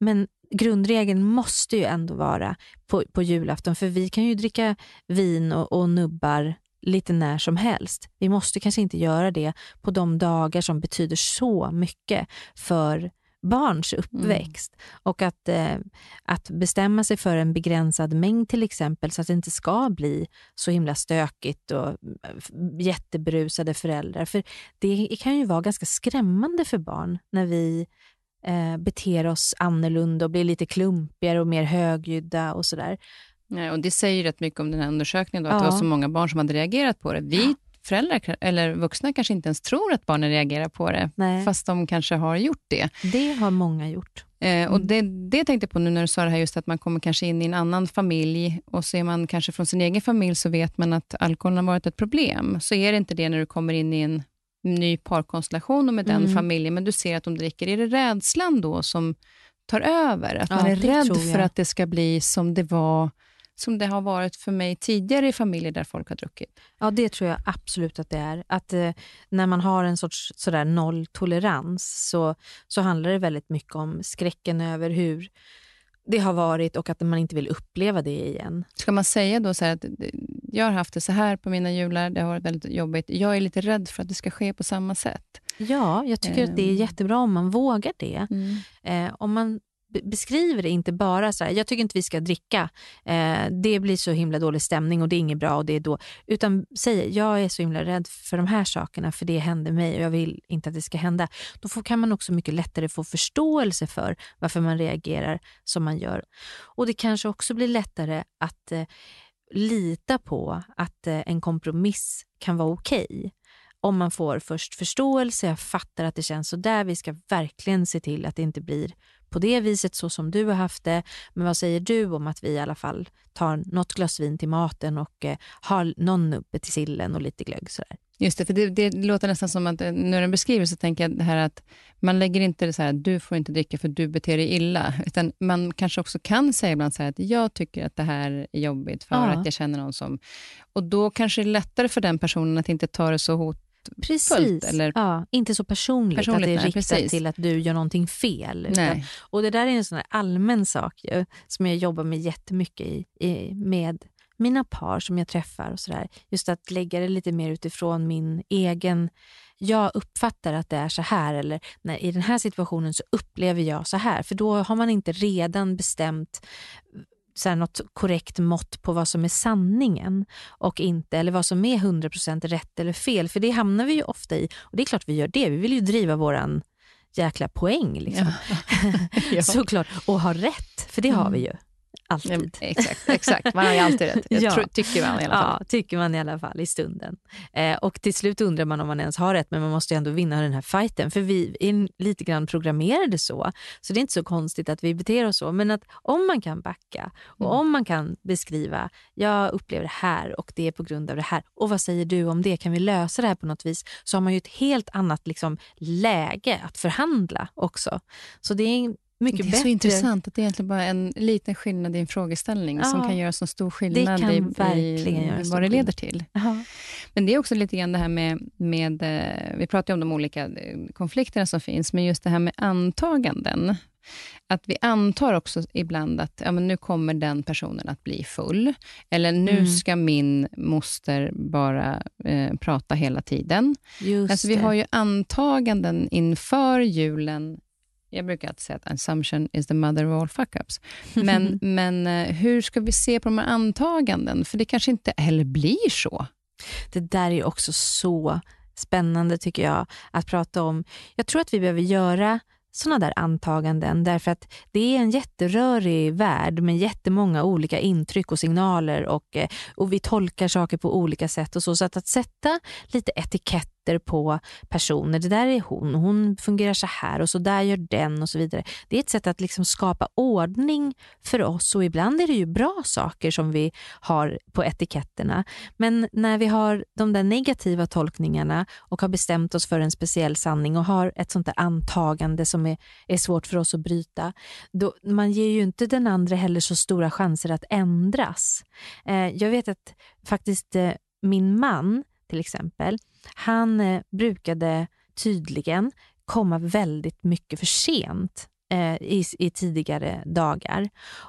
Men grundregeln måste ju ändå vara på, på julafton, för vi kan ju dricka vin och, och nubbar lite när som helst. Vi måste kanske inte göra det på de dagar som betyder så mycket för barns uppväxt. Mm. Och att, eh, att bestämma sig för en begränsad mängd till exempel så att det inte ska bli så himla stökigt och eh, jättebrusade föräldrar. För det kan ju vara ganska skrämmande för barn när vi eh, beter oss annorlunda och blir lite klumpigare och mer högljudda och sådär. Ja, och det säger rätt mycket om den här undersökningen, då, att ja. det var så många barn som hade reagerat på det. Vi föräldrar eller vuxna kanske inte ens tror att barnen reagerar på det, Nej. fast de kanske har gjort det. Det har många gjort. Eh, och mm. det, det tänkte jag på nu när du sa det här, just att man kommer kanske in i en annan familj och så är man kanske från sin egen familj så vet man att alkoholen har varit ett problem. Så är det inte det när du kommer in i en ny parkonstellation och med den mm. familjen, men du ser att de dricker. Är det rädslan då som tar över? Att ja, man är rädd för att det ska bli som det var som det har varit för mig tidigare i familjer där folk har druckit? Ja, det tror jag absolut att det är. Att eh, när man har en sorts sådär nolltolerans så, så handlar det väldigt mycket om skräcken över hur det har varit och att man inte vill uppleva det igen. Ska man säga då så att jag har haft det så här på mina jular, det har varit väldigt jobbigt. Jag är lite rädd för att det ska ske på samma sätt. Ja, jag tycker um. att det är ehm. jättebra om man vågar det. Mm. Eh, om man beskriver det inte bara så här, jag tycker inte vi ska dricka, eh, det blir så himla dålig stämning och det är inget bra och det är då, utan säger jag är så himla rädd för de här sakerna för det händer mig och jag vill inte att det ska hända. Då får, kan man också mycket lättare få förståelse för varför man reagerar som man gör. Och det kanske också blir lättare att eh, lita på att eh, en kompromiss kan vara okej. Okay om man får först förståelse, jag fattar att det känns så där, vi ska verkligen se till att det inte blir på det viset så som du har haft det. Men vad säger du om att vi i alla fall tar något glas vin till maten och eh, har någon nubbe till sillen och lite glögg sådär. Just det, för det, det låter nästan som att eh, när den beskriver så tänker jag det här att man lägger inte så här du får inte dricka för du beter dig illa, utan man kanske också kan säga ibland så här att jag tycker att det här är jobbigt för ja. att jag känner någon som... Och då kanske det är lättare för den personen att inte ta det så hot, Precis. Eller? Ja, inte så personligt, personligt att det är nej, riktat precis. till att du gör någonting fel. Utan, och Det där är en sån allmän sak ju, som jag jobbar med jättemycket i, i, med mina par som jag träffar. och så där. Just att lägga det lite mer utifrån min egen... Jag uppfattar att det är så här eller när, i den här situationen så upplever jag så här. För då har man inte redan bestämt så här, något korrekt mått på vad som är sanningen och inte, eller vad som är 100% rätt eller fel. För det hamnar vi ju ofta i. Och det är klart vi gör det. Vi vill ju driva våran jäkla poäng. Liksom. Ja. ja. Såklart. Och ha rätt, för det mm. har vi ju. Alltid. Ja, exakt, exakt, man har ju alltid rätt. Ja. Tror, tycker man i alla fall. Ja, tycker man i alla fall i stunden. Eh, och till slut undrar man om man ens har rätt, men man måste ju ändå vinna den här fighten. För vi är lite grann programmerade så, så det är inte så konstigt att vi beter oss så. Men att om man kan backa och Mm. om man kan beskriva, jag upplever det här och det är på grund av det här. Och vad säger du om det? Kan vi lösa det här på något vis? Så har man ju ett helt annat liksom, läge att förhandla också. Så det är mycket det är bättre. så intressant att det är egentligen bara en liten skillnad i en frågeställning som Ja. kan göra så stor skillnad kan i, verkligen i vad det leder till. Ja. Men det är också lite grann det här med, med eh, vi pratar ju om de olika eh, konflikterna som finns, men just det här med antaganden. Att vi antar också ibland att ja, men nu kommer den personen att bli full, eller nu Mm. ska min moster bara eh, prata hela tiden. Just Alltså, vi det. har ju antaganden inför julen. Jag brukar alltid säga att assumption is the mother of all fuck-ups. Men, men eh, hur ska vi se på de här antaganden? För det kanske inte heller blir så. Det där är också så spännande tycker jag att prata om. Jag tror att vi behöver göra sådana där antaganden därför att det är en jätterörig värld med jättemånga olika intryck och signaler och, eh, och vi tolkar saker på olika sätt och så. Så att, att sätta lite sitter på personer, det där är hon, hon fungerar så här och så där gör den och så vidare. Det är ett sätt att liksom skapa ordning för oss och ibland är det ju bra saker som vi har på etiketterna. Men när vi har de där negativa tolkningarna och har bestämt oss för en speciell sanning och har ett sånt där antagande som är, är svårt för oss att bryta, då, man ger ju inte den andra heller så stora chanser att ändras. Eh, jag vet att faktiskt eh, min man till exempel, han eh, brukade tydligen komma väldigt mycket för sent eh, i, i tidigare dagar.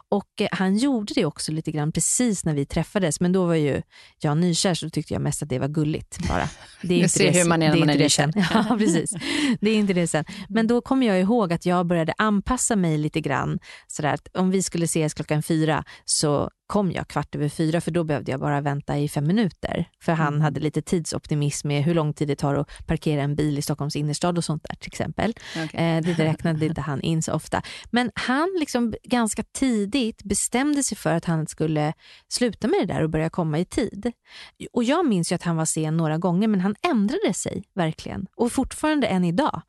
Och eh, Han gjorde det också lite grann precis när vi träffades, men då var ju jag nykär så då tyckte jag mest att det var gulligt bara. Det är Jag inte ser det, hur man är när man är nykär. Ja, precis. Det är inte det sen. Men då kommer jag ihåg att jag började anpassa mig lite grann. Sådär att om vi skulle ses klockan fyra så kom jag kvart över fyra för då behövde jag bara vänta i fem minuter. För han Mm. hade lite tidsoptimism med hur lång tid det tar att parkera en bil i Stockholms innerstad och sånt där till exempel. Eh, det räknade inte han in så ofta. Men han liksom ganska tidigt bestämde sig för att han skulle sluta med det där och börja komma i tid. Och Jag minns ju att han var sen några gånger men han ändrade sig verkligen. Och fortfarande än idag,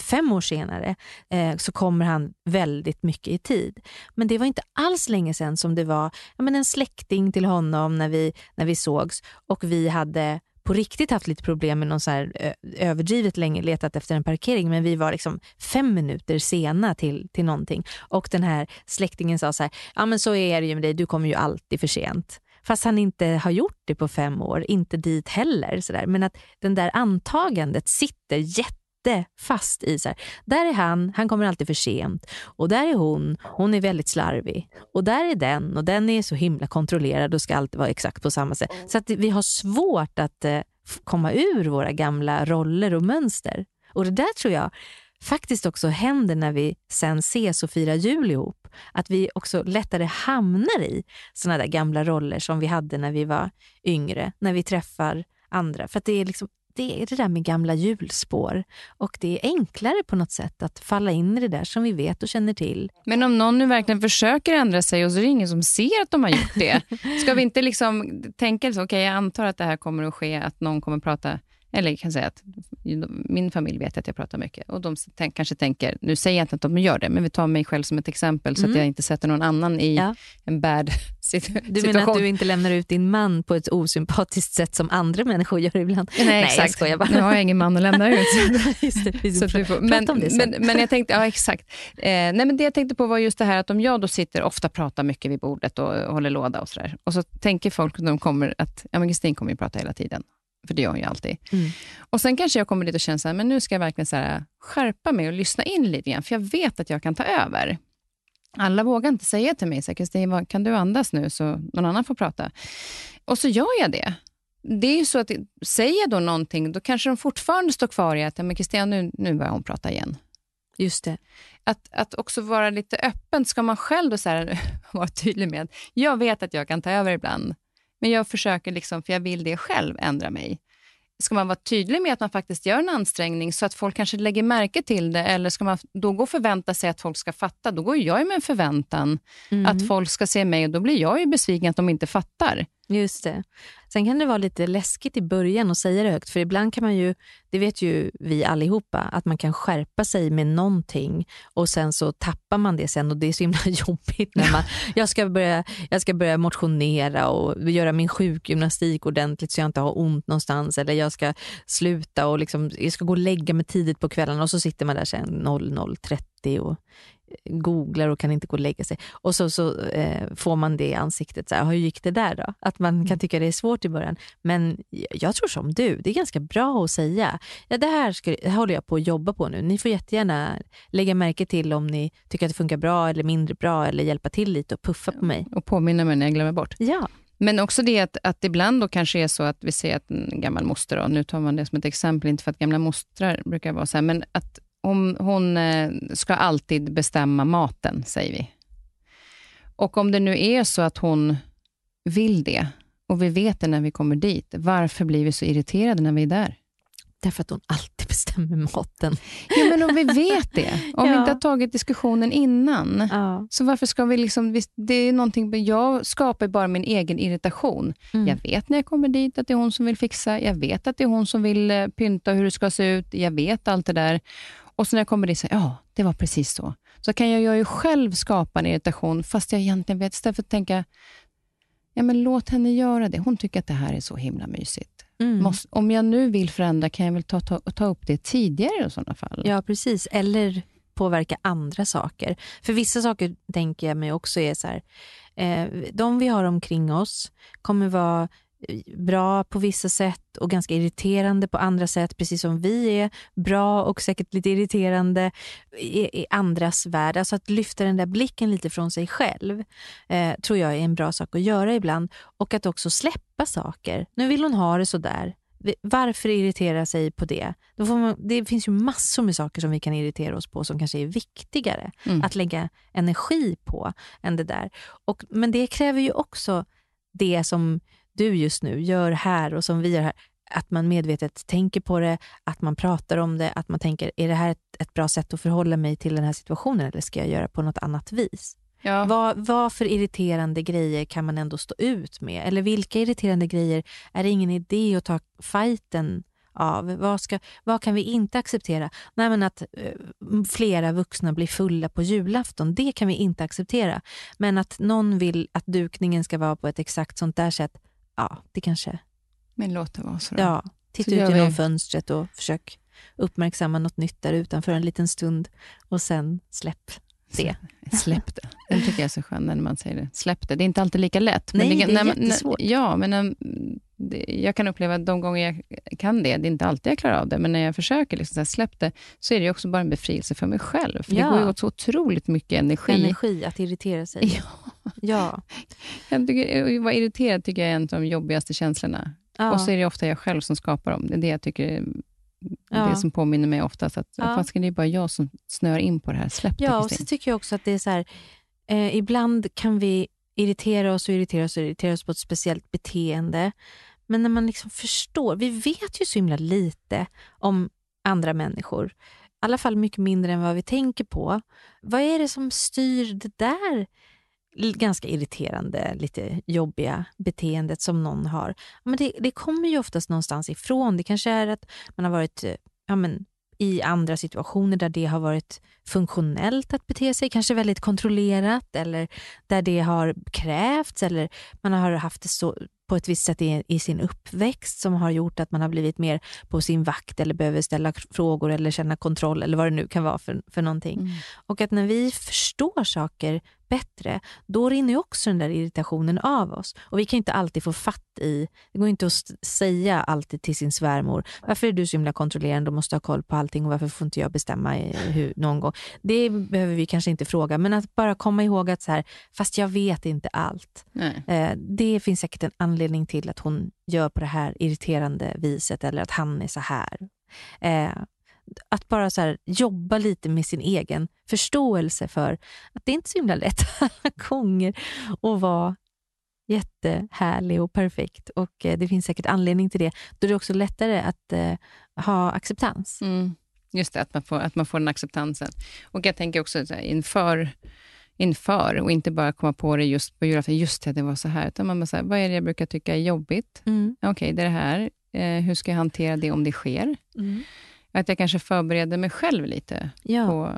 fem år senare, eh, så kommer han väldigt mycket i tid. Men det var inte alls länge sedan som det var ja, men en släkting till honom när vi, när vi sågs och vi hade på riktigt haft lite problem med någon så här, överdrivet länge letat efter en parkering men vi var liksom fem minuter sena till, till någonting. Och den här släktingen sa så här, ja men så är det ju med dig, du kommer ju alltid för sent. Fast han inte har gjort det på fem år, inte dit heller. Så där. Men att den där antagandet sitter fast i så här, där är han, han kommer alltid för sent. Och där är hon, hon är väldigt slarvig. Och där är den och den är så himla kontrollerad och ska alltid vara exakt på samma sätt. Så att vi har svårt att eh, komma ur våra gamla roller och mönster. Och det där tror jag faktiskt också händer när vi sen ses och firar jul ihop. Att vi också lättare hamnar i såna där gamla roller som vi hade när vi var yngre, när vi träffar andra. För att det är liksom det är det där med gamla hjulspår och det är enklare på något sätt att falla in i det där som vi vet och känner till. Men om någon nu verkligen försöker ändra sig och så är det ingen som ser att de har gjort det. Ska vi inte liksom tänka så, okej jag antar att det här kommer att ske, att någon kommer att prata, eller jag kan säga att min familj vet att jag pratar mycket och de tänk, kanske tänker, nu säger jag inte att de gör det, men vi tar mig själv som ett exempel så Mm. att jag inte sätter någon annan i Ja. en bad sit- Du situation. menar att du inte lämnar ut din man på ett osympatiskt sätt som andra människor gör ibland? Nej, jag exakt. skojar bara. Nu har jag ingen man att lämna ut. Just det, vi Så att vi får, prata men, om det sen. men, men jag tänkte, ja exakt. Eh, nej, men det jag tänkte på var just det här att om jag då sitter, ofta pratar mycket vid bordet och håller låda och sådär. Och så tänker folk när de kommer att, ja men Kristin kommer ju prata hela tiden. För det gör hon ju alltid. Mm. Och sen kanske jag kommer dit och känner så här, men nu ska jag verkligen så här, skärpa mig och lyssna in lite grann, för jag vet att jag kan ta över. Alla vågar inte säga till mig, Kristin, kan du andas nu så någon annan får prata? Och så gör jag det. Det är ju så att säger jag då någonting, då kanske de fortfarande står kvar i att, "Ja, men Kristina, nu, nu börjar hon prata igen. Just det. Att, att också vara lite öppen. Ska man själv då så här, vara tydlig med jag vet att jag kan ta över ibland, men jag försöker, liksom, för jag vill det själv, ändra mig. Ska man vara tydlig med att man faktiskt gör en ansträngning så att folk kanske lägger märke till det eller ska man då gå och förvänta sig att folk ska fatta? Då går jag med en förväntan mm. att folk ska se mig och då blir jag ju besviken att de inte fattar. Just det. Sen kan det vara lite läskigt i början att säga det högt, för ibland kan man ju, det vet ju vi allihopa, att man kan skärpa sig med någonting och sen så tappar man det sen och det är så himla jobbigt när man, jag ska börja, jag ska börja motionera och göra min sjukgymnastik ordentligt så jag inte har ont någonstans eller jag ska sluta och liksom, jag ska gå och lägga mig tidigt på kvällen och så sitter man där sen 00.30 och googlar och kan inte gå och lägga sig. Och så, så eh, får man det i ansiktet. Så här, hur gick det där då? Att man kan mm. tycka det är svårt i början. Men jag tror som du, det är ganska bra att säga. Ja, det, här ska, det håller jag på att jobba på nu. Ni får jättegärna lägga märke till om ni tycker att det funkar bra eller mindre bra eller hjälpa till lite och puffa på mig. Och påminna mig när jag glömmer bort. Ja. Men också det att, att ibland då kanske är så att vi ser att en gammal moster, då, nu tar man det som ett exempel, inte för att gamla mostrar brukar vara så här, men att om hon eh, ska alltid bestämma maten, säger vi. Och om det nu är så att hon vill det och vi vet det när vi kommer dit, varför blir vi så irriterade när vi är där? Därför att hon alltid bestämmer maten. Ja, men om vi vet det, om ja. vi inte har tagit diskussionen innan, ja. så varför ska vi liksom... Det är någonting, jag skapar bara min egen irritation. Mm. Jag vet när jag kommer dit att det är hon som vill fixa, jag vet att det är hon som vill eh, pynta hur det ska se ut, jag vet allt det där. Och så när jag kommer dit, så ja, det var precis så. Så kan jag ju själv skapa en irritation, fast jag egentligen vet, istället för att tänka, ja men låt henne göra det. Hon tycker att det här är så himla mysigt. Mm. Måste, om jag nu vill förändra, kan jag väl ta, ta, ta upp det tidigare i sådana fall? Ja, precis. Eller påverka andra saker. För vissa saker tänker jag mig också är så här, eh, de vi har omkring oss kommer vara bra på vissa sätt och ganska irriterande på andra sätt, precis som vi är bra och säkert lite irriterande i, i andras värld. Alltså att lyfta den där blicken lite från sig själv eh, tror jag är en bra sak att göra ibland. Och att också släppa saker. Nu vill hon ha det så där. Varför irritera sig på det? Då får man, det finns ju massor med saker som vi kan irritera oss på som kanske är viktigare mm. att lägga energi på än det där. Och, men det kräver ju också det som du just nu gör här och som vi gör här, att man medvetet tänker på det, att man pratar om det, att man tänker, är det här ett, ett bra sätt att förhålla mig till den här situationen eller ska jag göra på något annat vis? Ja. Vad, vad för irriterande grejer kan man ändå stå ut med? Eller vilka irriterande grejer är det ingen idé att ta fighten av? Vad, ska, vad kan vi inte acceptera? Nej, men att eh, flera vuxna blir fulla på julafton, det kan vi inte acceptera. Men att någon vill att dukningen ska vara på ett exakt sånt där sätt, ja, det kanske... Men låt det vara så. Då. Ja, titta så ut genom vi... fönstret och försök uppmärksamma något nytt där utanför en liten stund och sen släpp det. Släpp det. Den tycker jag är så skön när man säger det. Släpp det. Det är inte alltid lika lätt. Nej, men det, det är när, jättesvårt. ja, men jag kan uppleva att de gånger jag kan det, det är inte alltid jag klarar av det, men när jag försöker liksom så släpp det, så är det också bara en befrielse för mig själv. För ja. Det går ju åt så otroligt mycket energi. Energi, att irritera sig. Ja. ja. Jag tycker, vara irriterad tycker jag är en av de jobbigaste känslorna. Ja. Och så är det ofta jag själv som skapar dem. Det är det jag tycker ja. det som påminner mig oftast. Att, ja. Fast det är bara jag som snör in på det här. Släpp det, Ja, och så tycker jag också att det är så här, eh, ibland kan vi irritera oss och irritera oss och irritera oss på ett speciellt beteende. Men när man liksom förstår, vi vet ju så himla lite om andra människor. I alla fall mycket mindre än vad vi tänker på. Vad är det som styr det där ganska irriterande, lite jobbiga beteendet som någon har? Men det, det kommer ju oftast någonstans ifrån. Det kanske är att man har varit eh, ja, men, i andra situationer där det har varit funktionellt att bete sig, kanske väldigt kontrollerat eller där det har krävts eller man har haft det så på ett visst sätt i, i, sin uppväxt som har gjort att man har blivit mer på sin vakt eller behöver ställa frågor eller känna kontroll eller vad det nu kan vara för, för någonting. Mm. Och att när vi förstår saker bättre, då rinner ju också den där irritationen av oss. Och vi kan inte alltid få fatt i, det går inte att säga alltid till sin svärmor, varför är du så himla kontrollerande och måste ha koll på allting och varför får inte jag bestämma hur, någon gång? Det behöver vi kanske inte fråga, men att bara komma ihåg att så här, fast jag vet inte allt. Eh, det finns säkert en anledning till att hon gör på det här irriterande viset eller att han är så här. Eh, att bara så här, jobba lite med sin egen förståelse för att det är inte så himla lätt alla gånger att vara jättehärlig och perfekt och eh, det finns säkert anledning till det. Då är det också lättare att eh, ha acceptans. Mm. Just det, att man, får, att man får den acceptansen. Och jag tänker också så här, inför, inför och inte bara komma på det just på julafton, just det, det var så här. Utan man bara så här, vad är det jag brukar tycka är jobbigt? Mm. Okej, okay, det är det här. Eh, hur ska jag hantera det om det sker? Mm. Att jag kanske förbereder mig själv lite Ja. på,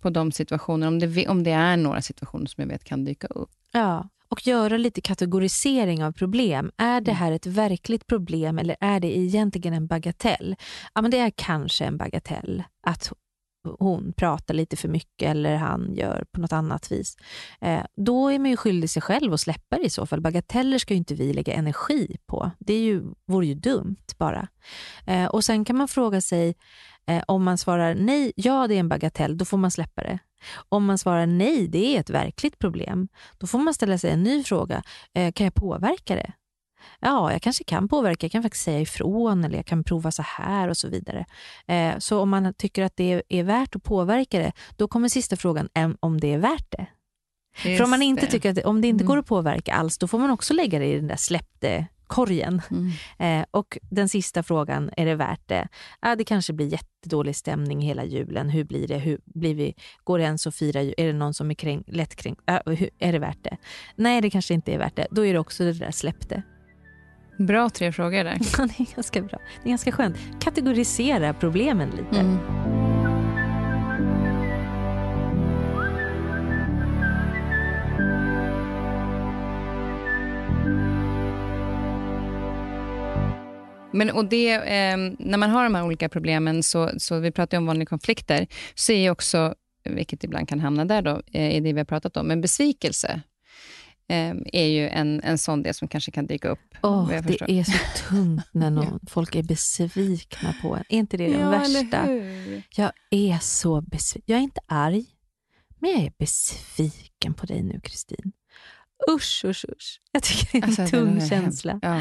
på de situationerna, om det, om det är några situationer som jag vet kan dyka upp. Ja, och göra lite kategorisering av problem. Är det här ett verkligt problem eller är det egentligen en bagatell? Ja, men det är kanske en bagatell att hon pratar lite för mycket eller han gör på något annat vis. Eh, då är man ju skyldig sig själv att släppa det i så fall. Bagateller ska ju inte vi lägga energi på. Det är ju, vore ju dumt bara. Eh, och Sen kan man fråga sig eh, om man svarar nej, ja det är en bagatell, då får man släppa det. Om man svarar nej, det är ett verkligt problem, då får man ställa sig en ny fråga. Eh, kan jag påverka det? Ja, jag kanske kan påverka. Jag kan faktiskt säga ifrån eller jag kan prova så här och så vidare. Eh, så om man tycker att det är värt att påverka det, då kommer sista frågan om det är värt det. För om man inte tycker att om det inte Mm. går att påverka alls, då får man också lägga det i den där släppte korgen. Mm. Eh, och den sista frågan, är det värt det? Ah, det kanske blir jättedålig stämning hela julen. Hur blir det? Hur blir vi? Går det ens att fira? jul? Är det någon som är kräng, lättkränkt? Hur, är det värt det? Nej, det kanske inte är värt det. Då är det också det där släppte. Bra tre frågor där. Det är ganska bra. Det är ganska skönt. Kategorisera problemen lite. Mm. Men och det, eh, när man har de här olika problemen, så, så vi pratar ju om vanliga konflikter, så är också, vilket ibland kan hamna där då, eh, i det vi har pratat om, men besvikelse eh, är ju en, en sån del som kanske kan dyka upp. Jag det förstår. är så tungt när någon, folk är besvikna på en. Är inte det den värsta? hur? Jag är så besviken. Jag är inte arg, men jag är besviken på dig nu, Kristin. Usch, usch, usch. Jag tycker det är en Alltså, det tung känsla. Ja.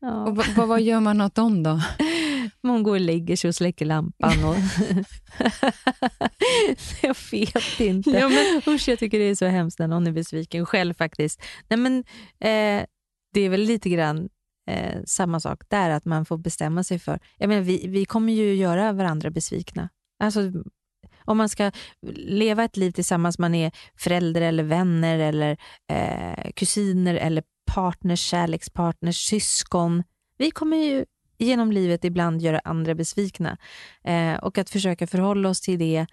Ja. Och vad, vad, vad gör man åt dem då? Man går och lägger sig och släcker lampan. Och jag vet inte. Ja, men- Usch, jag tycker det är så hemskt när någon är besviken själv faktiskt. Nej, men, eh, det är väl lite grann eh, samma sak där, att man får bestämma sig för... Jag menar, vi, vi kommer ju göra varandra besvikna. Alltså, om man ska leva ett liv tillsammans, man är förälder eller vänner eller eh, kusiner eller partners, kärlekspartners, syskon. Vi kommer ju genom livet ibland göra andra besvikna. Eh, och att försöka förhålla oss till det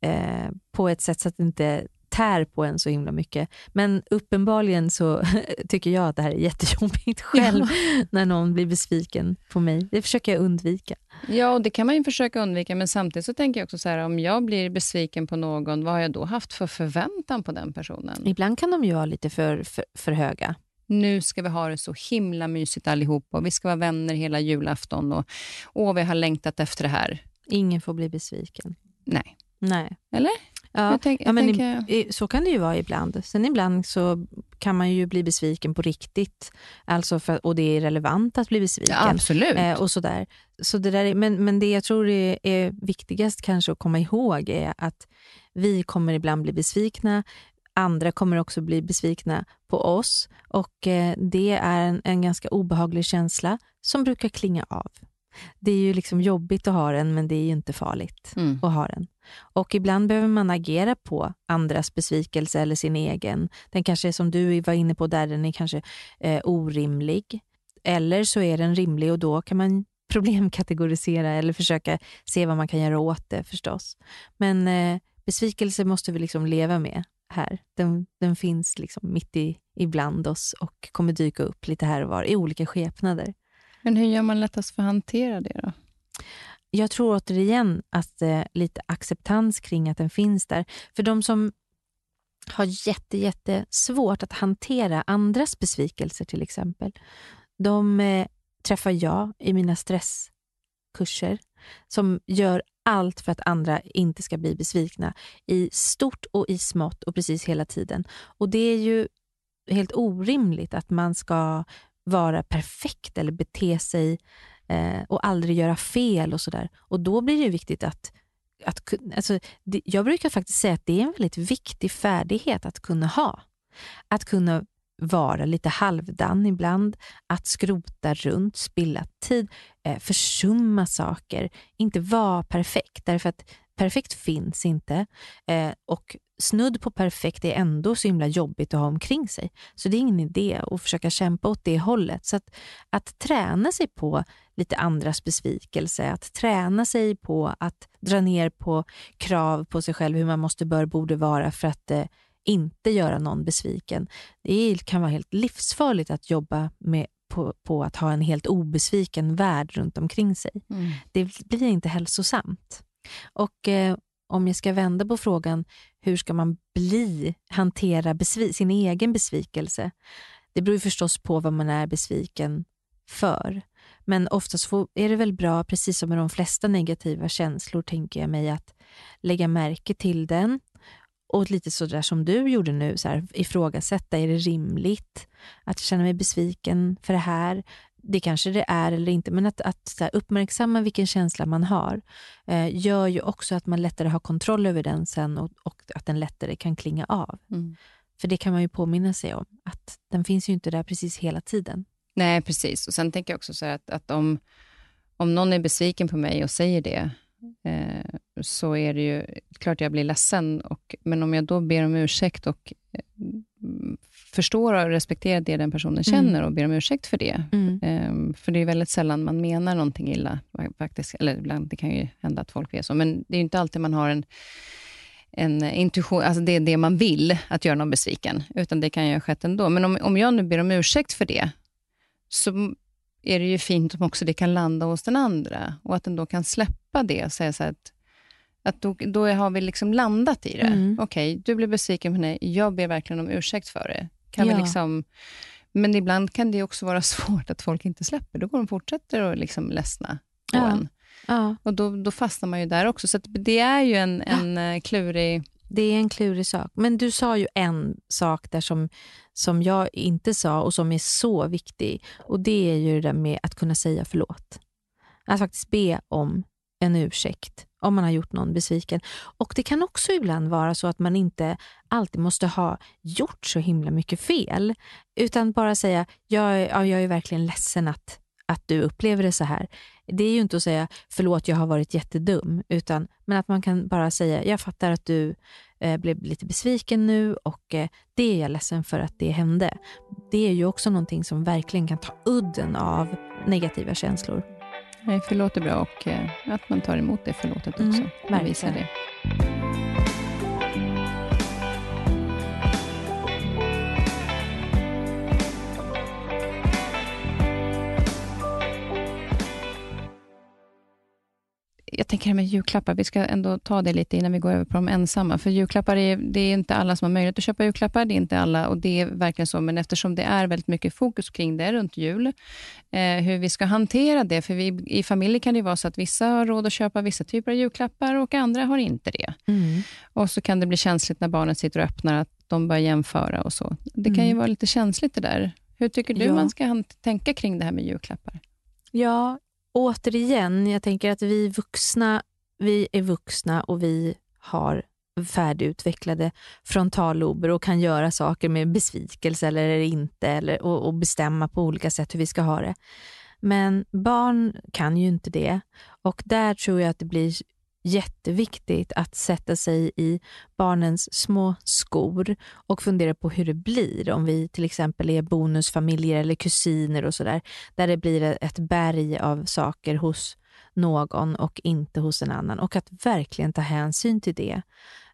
eh, på ett sätt så att det inte tär på en så himla mycket. Men uppenbarligen så tycker jag att det här är jättejobbigt själv när någon blir besviken på mig. Det försöker jag undvika. Ja, och det kan man ju försöka undvika, men samtidigt så tänker jag också så här, om jag blir besviken på någon, vad har jag då haft för förväntan på den personen? Ibland kan de ju vara lite för, för, för höga. Nu ska vi ha det så himla mysigt allihop och vi ska vara vänner hela julafton och åh, vi har längtat efter det här. Ingen får bli besviken. Nej. Nej. Eller? Ja, Jag tänk- ja jag men tänker- i, så kan det ju vara ibland. Sen ibland så kan man ju bli besviken på riktigt. Alltså för, och det är relevant att bli besviken. Ja, absolut. Eh, och sådär. Så det där är, men, men det jag tror är, är viktigast kanske att komma ihåg är att vi kommer ibland bli besvikna. Andra kommer också bli besvikna på oss och eh, det är en, en ganska obehaglig känsla som brukar klinga av. Det är ju liksom jobbigt att ha den, men det är ju inte farligt Mm. att ha den. Och ibland behöver man agera på andras besvikelse eller sin egen. Den kanske är som du var inne på där, den är kanske eh, orimlig. Eller så är den rimlig och då kan man problemkategorisera eller försöka se vad man kan göra åt det förstås. Men eh, besvikelse måste vi liksom leva med här. Den, den finns liksom mitt i, ibland oss och kommer dyka upp lite här och var i olika skepnader. Men hur gör man lättast för att hantera det då? jag tror återigen att eh, lite acceptans kring att den finns där. För de som har jätte, jätte svårt att hantera andras besvikelser till exempel, de eh, träffar jag i mina stresskurser som gör allt för att andra inte ska bli besvikna i stort och i smått och precis hela tiden. Och det är ju helt orimligt att man ska vara perfekt eller bete sig eh, och aldrig göra fel och sådär. Och då blir det ju viktigt att, att alltså, det, jag brukar faktiskt säga att det är en väldigt viktig färdighet att kunna ha. Att kunna vara lite halvdan ibland, att skrota runt, spilla tid, eh, försumma saker, inte vara perfekt. Därför att perfekt finns inte eh, och snudd på perfekt är ändå så himla jobbigt att ha omkring sig. Så det är ingen idé att försöka kämpa åt det hållet. Så att, att träna sig på lite andras besvikelse, att träna sig på att dra ner på krav på sig själv, hur man måste, bör, borde vara för att eh, inte göra någon besviken. Det kan vara helt livsfarligt att jobba med, på, på att ha en helt obesviken värld runt omkring sig. Mm. Det blir inte hälsosamt. Och eh, om jag ska vända på frågan, hur ska man bli, hantera sin egen besvikelse? Det beror förstås på vad man är besviken för. Men oftast är det väl bra, precis som med de flesta negativa känslor, tänker jag mig, att lägga märke till den och lite sådär som du gjorde nu, så här, ifrågasätta, är det rimligt att känna mig besviken för det här? Det kanske det är eller inte, men att, att här, uppmärksamma vilken känsla man har eh, gör ju också att man lättare har kontroll över den sen och, och att den lättare kan klinga av. Mm. För det kan man ju påminna sig om, att den finns ju inte där precis hela tiden. Nej, precis. Och Sen tänker jag också så att, att om, om någon är besviken på mig och säger det, så är det ju klart jag blir ledsen. Och, men om jag då ber om ursäkt och eh, förstår och respekterar det den personen mm. känner mm. och ber om ursäkt för det. Mm. Eh, för det är väldigt sällan man menar någonting illa. faktiskt. Eller ibland, det kan ju hända att folk är så, men det är inte alltid man har en en intuition, alltså det är det man vill, att göra någon besviken, utan det kan ju ha skett ändå. Men om, om jag nu ber om ursäkt för det, så är det ju fint om också det kan landa hos den andra och att den då kan släppa det och säga så att, att då, då har vi liksom landat i det. Mm. Okej, okay, du blev besviken på mig, jag ber verkligen om ursäkt för det. Kan ja. vi liksom, men ibland kan det också vara svårt att folk inte släpper. Då går de fortsätter att liksom ledsna på ja. en. Ja. Och då, då fastnar man ju där också. Så det är ju en, en. Eh, klurig det är en klurig sak. Men du sa ju en sak där som, som jag inte sa och som är så viktig. Och Det är ju det där med att kunna säga förlåt. Att faktiskt be om en ursäkt om man har gjort någon besviken. Och Det kan också ibland vara så att man inte alltid måste ha gjort så himla mycket fel, utan bara säga jag, ja, jag är verkligen ledsen att, att du upplever det så här. Det är ju inte att säga förlåt, jag har varit jättedum, utan men att man kan bara säga jag fattar att du eh, blev lite besviken nu och eh, det är jag ledsen för att det hände. Det är ju också någonting som verkligen kan ta udden av negativa känslor. Nej, förlåt är bra och eh, att man tar emot det förlåtet också. Mm, verkligen. det. Jag tänker här med julklappar, vi ska ändå ta det lite innan vi går över på de ensamma. För julklappar, är, det är inte alla som har möjlighet att köpa julklappar. Det är inte alla och det är verkligen så. Men eftersom det är väldigt mycket fokus kring det runt jul, eh, hur vi ska hantera det. För vi, i familjer kan det vara så att vissa har råd att köpa vissa typer av julklappar och andra har inte det. Mm. Och så kan det bli känsligt när barnen sitter och öppnar, att de börjar jämföra och så. Det kan mm. ju vara lite känsligt det där. Hur tycker du ja. man ska tänka kring det här med julklappar? Ja, återigen, jag tänker att vi vuxna, vi är vuxna och vi har färdigutvecklade frontallober och kan göra saker med besvikelse eller inte eller, och, och bestämma på olika sätt hur vi ska ha det. Men barn kan ju inte det och där tror jag att det blir jätteviktigt att sätta sig i barnens små skor och fundera på hur det blir om vi till exempel är bonusfamiljer eller kusiner och sådär, där det blir ett berg av saker hos någon och inte hos en annan och att verkligen ta hänsyn till det.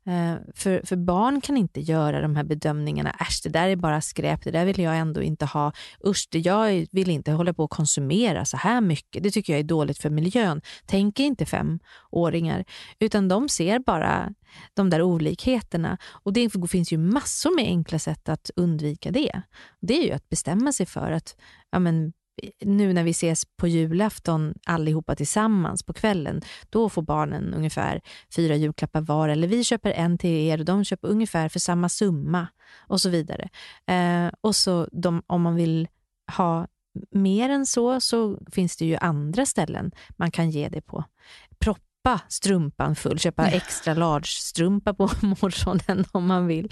Eh, för, för barn kan inte göra de här bedömningarna. Äsch, det där är bara skräp, det där vill jag ändå inte ha. Usch, det jag vill inte hålla på och konsumera så här mycket. Det tycker jag är dåligt för miljön. Tänker inte femåringar, utan de ser bara de där olikheterna. Och Det finns ju massor med enkla sätt att undvika det. Det är ju att bestämma sig för att ja, men, nu när vi ses på julafton allihopa tillsammans på kvällen, då får barnen ungefär fyra julklappar var. Eller vi köper en till er och de köper ungefär för samma summa och så vidare. Eh, och så de, om man vill ha mer än så, så finns det ju andra ställen man kan ge det på. Propp shoppa strumpan full, köpa extra large strumpa på morgonen om man vill.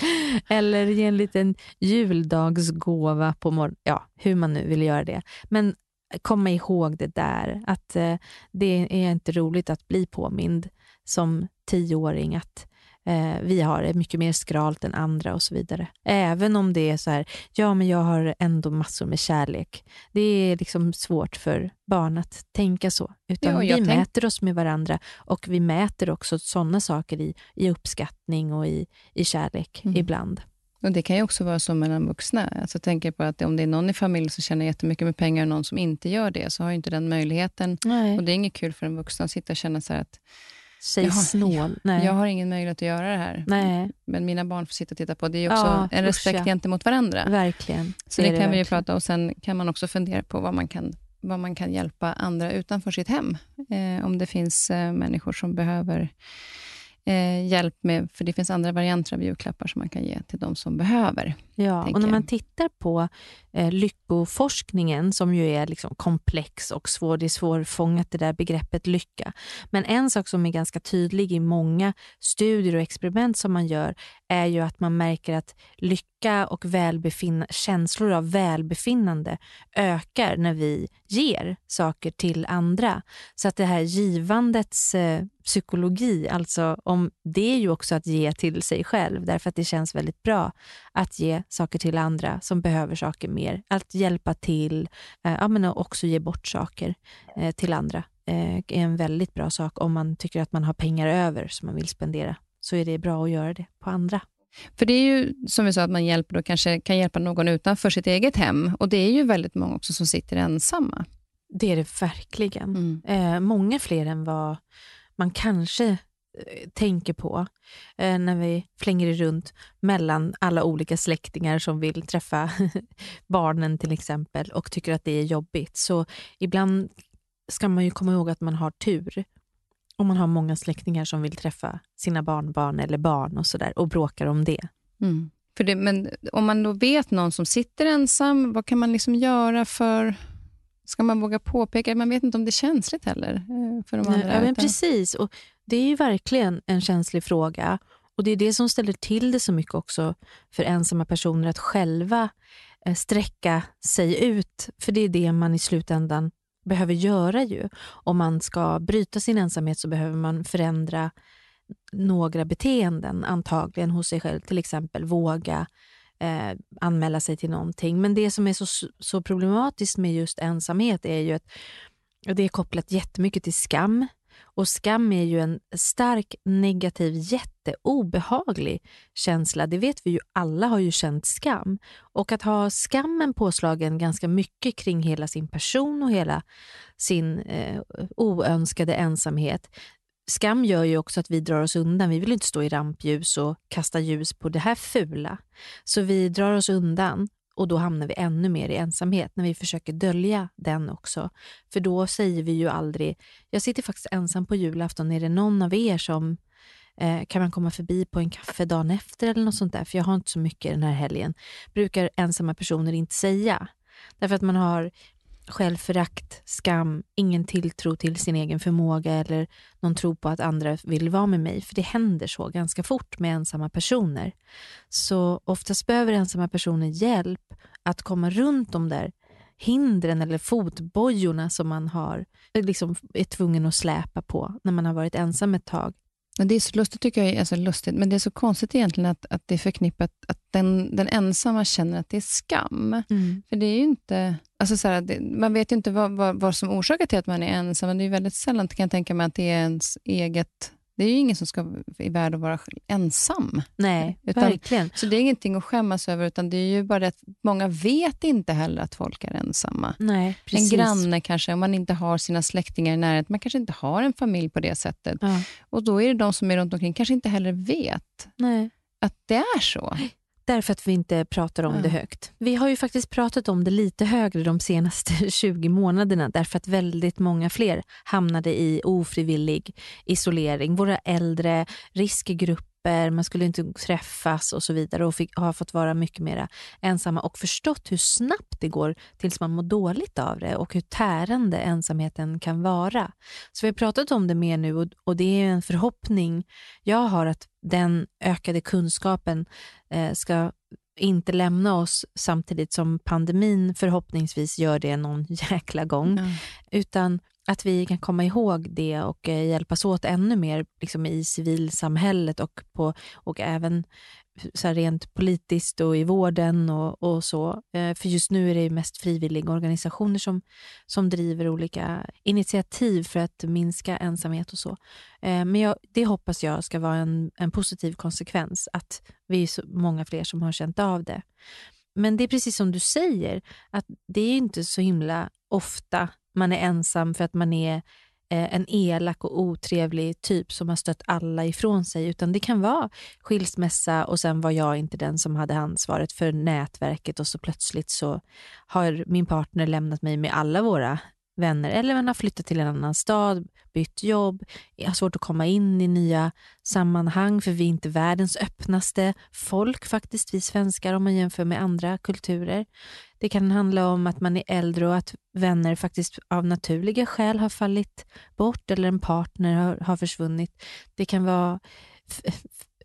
Eller ge en liten juldagsgåva på morgonen, ja hur man nu vill göra det. Men komma ihåg det där, att eh, det är inte roligt att bli påmind som tioåring att vi har det mycket mer skralt än andra och så vidare. Även om det är så här, ja men jag har ändå massor med kärlek. Det är liksom svårt för barn att tänka så. Utan Ja, vi tänk- mäter oss med varandra och vi mäter också sådana saker i, i uppskattning och i, i kärlek Mm. ibland. Och Det kan ju också vara så mellan vuxna. Alltså, tänker på att om det är någon i familjen som tjänar jättemycket med pengar och någon som inte gör det, så har ju inte den möjligheten. Nej. Och Det är inget kul för en vuxen att sitta och känna så här att Säg snål. Nej. jag har ingen möjlighet att göra det här. Nej, Men mina barn får sitta och titta på. Det är också Ja, en respekt ja. gentemot varandra. verkligen. Så är det kan vi ju verkligen. prata Och sen kan man också fundera på vad man kan, vad man kan hjälpa andra utanför sitt hem. Eh, om det finns eh, människor som behöver eh, hjälp med, för det finns andra varianter av julklappar som man kan ge till de som behöver. Ja, och när man tittar på eh, lyckoforskningen som ju är liksom komplex och svår, det är svårfångat det där begreppet lycka. Men en sak som är ganska tydlig i många studier och experiment som man gör är ju att man märker att lycka och välbefinna, känslor av välbefinnande ökar när vi ger saker till andra. Så att det här givandets eh, psykologi, alltså om det är ju också att ge till sig själv därför att det känns väldigt bra att ge saker till andra som behöver saker mer. Att hjälpa till, eh, ja, men också ge bort saker eh, till andra eh, är en väldigt bra sak om man tycker att man har pengar över som man vill spendera. Så är det bra att göra det på andra. För det är ju som vi sa, att man hjälper då kanske kan hjälpa någon utanför sitt eget hem. Och det är ju väldigt många också som sitter ensamma. Det är det verkligen. Mm. Eh, många fler än vad man kanske eh, tänker på eh, när vi flänger runt mellan alla olika släktingar som vill träffa barnen till exempel och tycker att det är jobbigt. Så ibland ska man ju komma ihåg att man har tur om man har många släktingar som vill träffa sina barnbarn eller barn och sådär och bråkar om det. Mm. För det, men om man då vet någon som sitter ensam, vad kan man liksom göra för... Ska man våga påpeka? Man vet inte om det är känsligt heller eh, för de andra. ja, men precis. Och det är ju verkligen en känslig fråga. Och Det är det som ställer till det så mycket också för ensamma personer att själva eh, sträcka sig ut. För det är det man i slutändan behöver göra. ju. Om man ska bryta sin ensamhet så behöver man förändra några beteenden antagligen hos sig själv. Till exempel våga eh, anmäla sig till någonting. Men det som är så, så problematiskt med just ensamhet är ju att och det är kopplat jättemycket till skam. Och skam är ju en stark, negativ, jätteobehaglig känsla. Det vet vi ju, alla har ju känt skam. Och att ha skammen påslagen ganska mycket kring hela sin person och hela sin eh, oönskade ensamhet. Skam gör ju också att vi drar oss undan. Vi vill inte stå i rampljus och kasta ljus på det här fula. Så vi drar oss undan och då hamnar vi ännu mer i ensamhet när vi försöker dölja den också. För då säger vi ju aldrig, jag sitter faktiskt ensam på julafton, är det någon av er som eh, kan man komma förbi på en kaffe dagen efter eller något sånt där, för jag har inte så mycket den här helgen, brukar ensamma personer inte säga. Därför att man har självförakt, skam, ingen tilltro till sin egen förmåga eller någon tro på att andra vill vara med mig. För det händer så ganska fort med ensamma personer. Så oftast behöver ensamma personer hjälp att komma runt de där hindren eller fotbojorna som man har, eh, liksom är tvungen att släpa på när man har varit ensam ett tag. Och det är så lustigt, tycker jag, alltså lustigt, men det är så konstigt egentligen att, att det är förknippat att den, den ensamma känner att det är skam. För det är ju inte... Alltså så här, det, man vet ju inte vad, vad, vad som orsakar till att man är ensam, men det är ju väldigt sällan, kan jag tänka mig, att det är ens eget... Det är ju ingen som ska i världen att vara ensam. Nej, Utan- verkligen. Så det är ingenting att skämmas över, utan det är ju bara det att många vet inte heller att folk är ensamma. Nej, precis. En granne kanske, om man inte har sina släktingar i närheten, man kanske inte har en familj på det sättet. Ja, Och då är det de som är runt omkring kanske inte heller vet nej. att det är så. Därför att vi inte pratar om Ja. det högt. Vi har ju faktiskt pratat om det lite högre de senaste 20 månaderna därför att väldigt många fler hamnade i ofrivillig isolering. Våra äldre, riskgrupper grupper, man skulle inte träffas och så vidare och fick, har fått vara mycket mer ensamma och förstått hur snabbt det går tills man mår dåligt av det och hur tärande ensamheten kan vara. Så vi har pratat om det mer nu och, och det är en förhoppning jag har att den ökade kunskapen eh, ska inte lämna oss samtidigt som pandemin förhoppningsvis gör det någon jäkla gång, mm. utan att vi kan komma ihåg det och eh, hjälpas åt ännu mer liksom i civilsamhället och, på, och även så rent politiskt och i vården och, och så. Eh, för just nu är det mest frivilliga organisationer som, som driver olika initiativ för att minska ensamhet och så. Eh, men jag, det hoppas jag ska vara en, en positiv konsekvens, att vi är så många fler som har känt av det. Men det är precis som du säger, att det är inte så himla ofta man är ensam för att man är eh, en elak och otrevlig typ som har stött alla ifrån sig, utan det kan vara skilsmässa och sen var jag inte den som hade ansvaret för nätverket och så plötsligt så har min partner lämnat mig med alla våra vänner eller man har flyttat till en annan stad, bytt jobb, har svårt att komma in i nya sammanhang för vi är inte världens öppnaste folk faktiskt, vi svenskar om man jämför med andra kulturer. Det kan handla om att man är äldre och att vänner faktiskt av naturliga skäl har fallit bort eller en partner har, har försvunnit. Det kan vara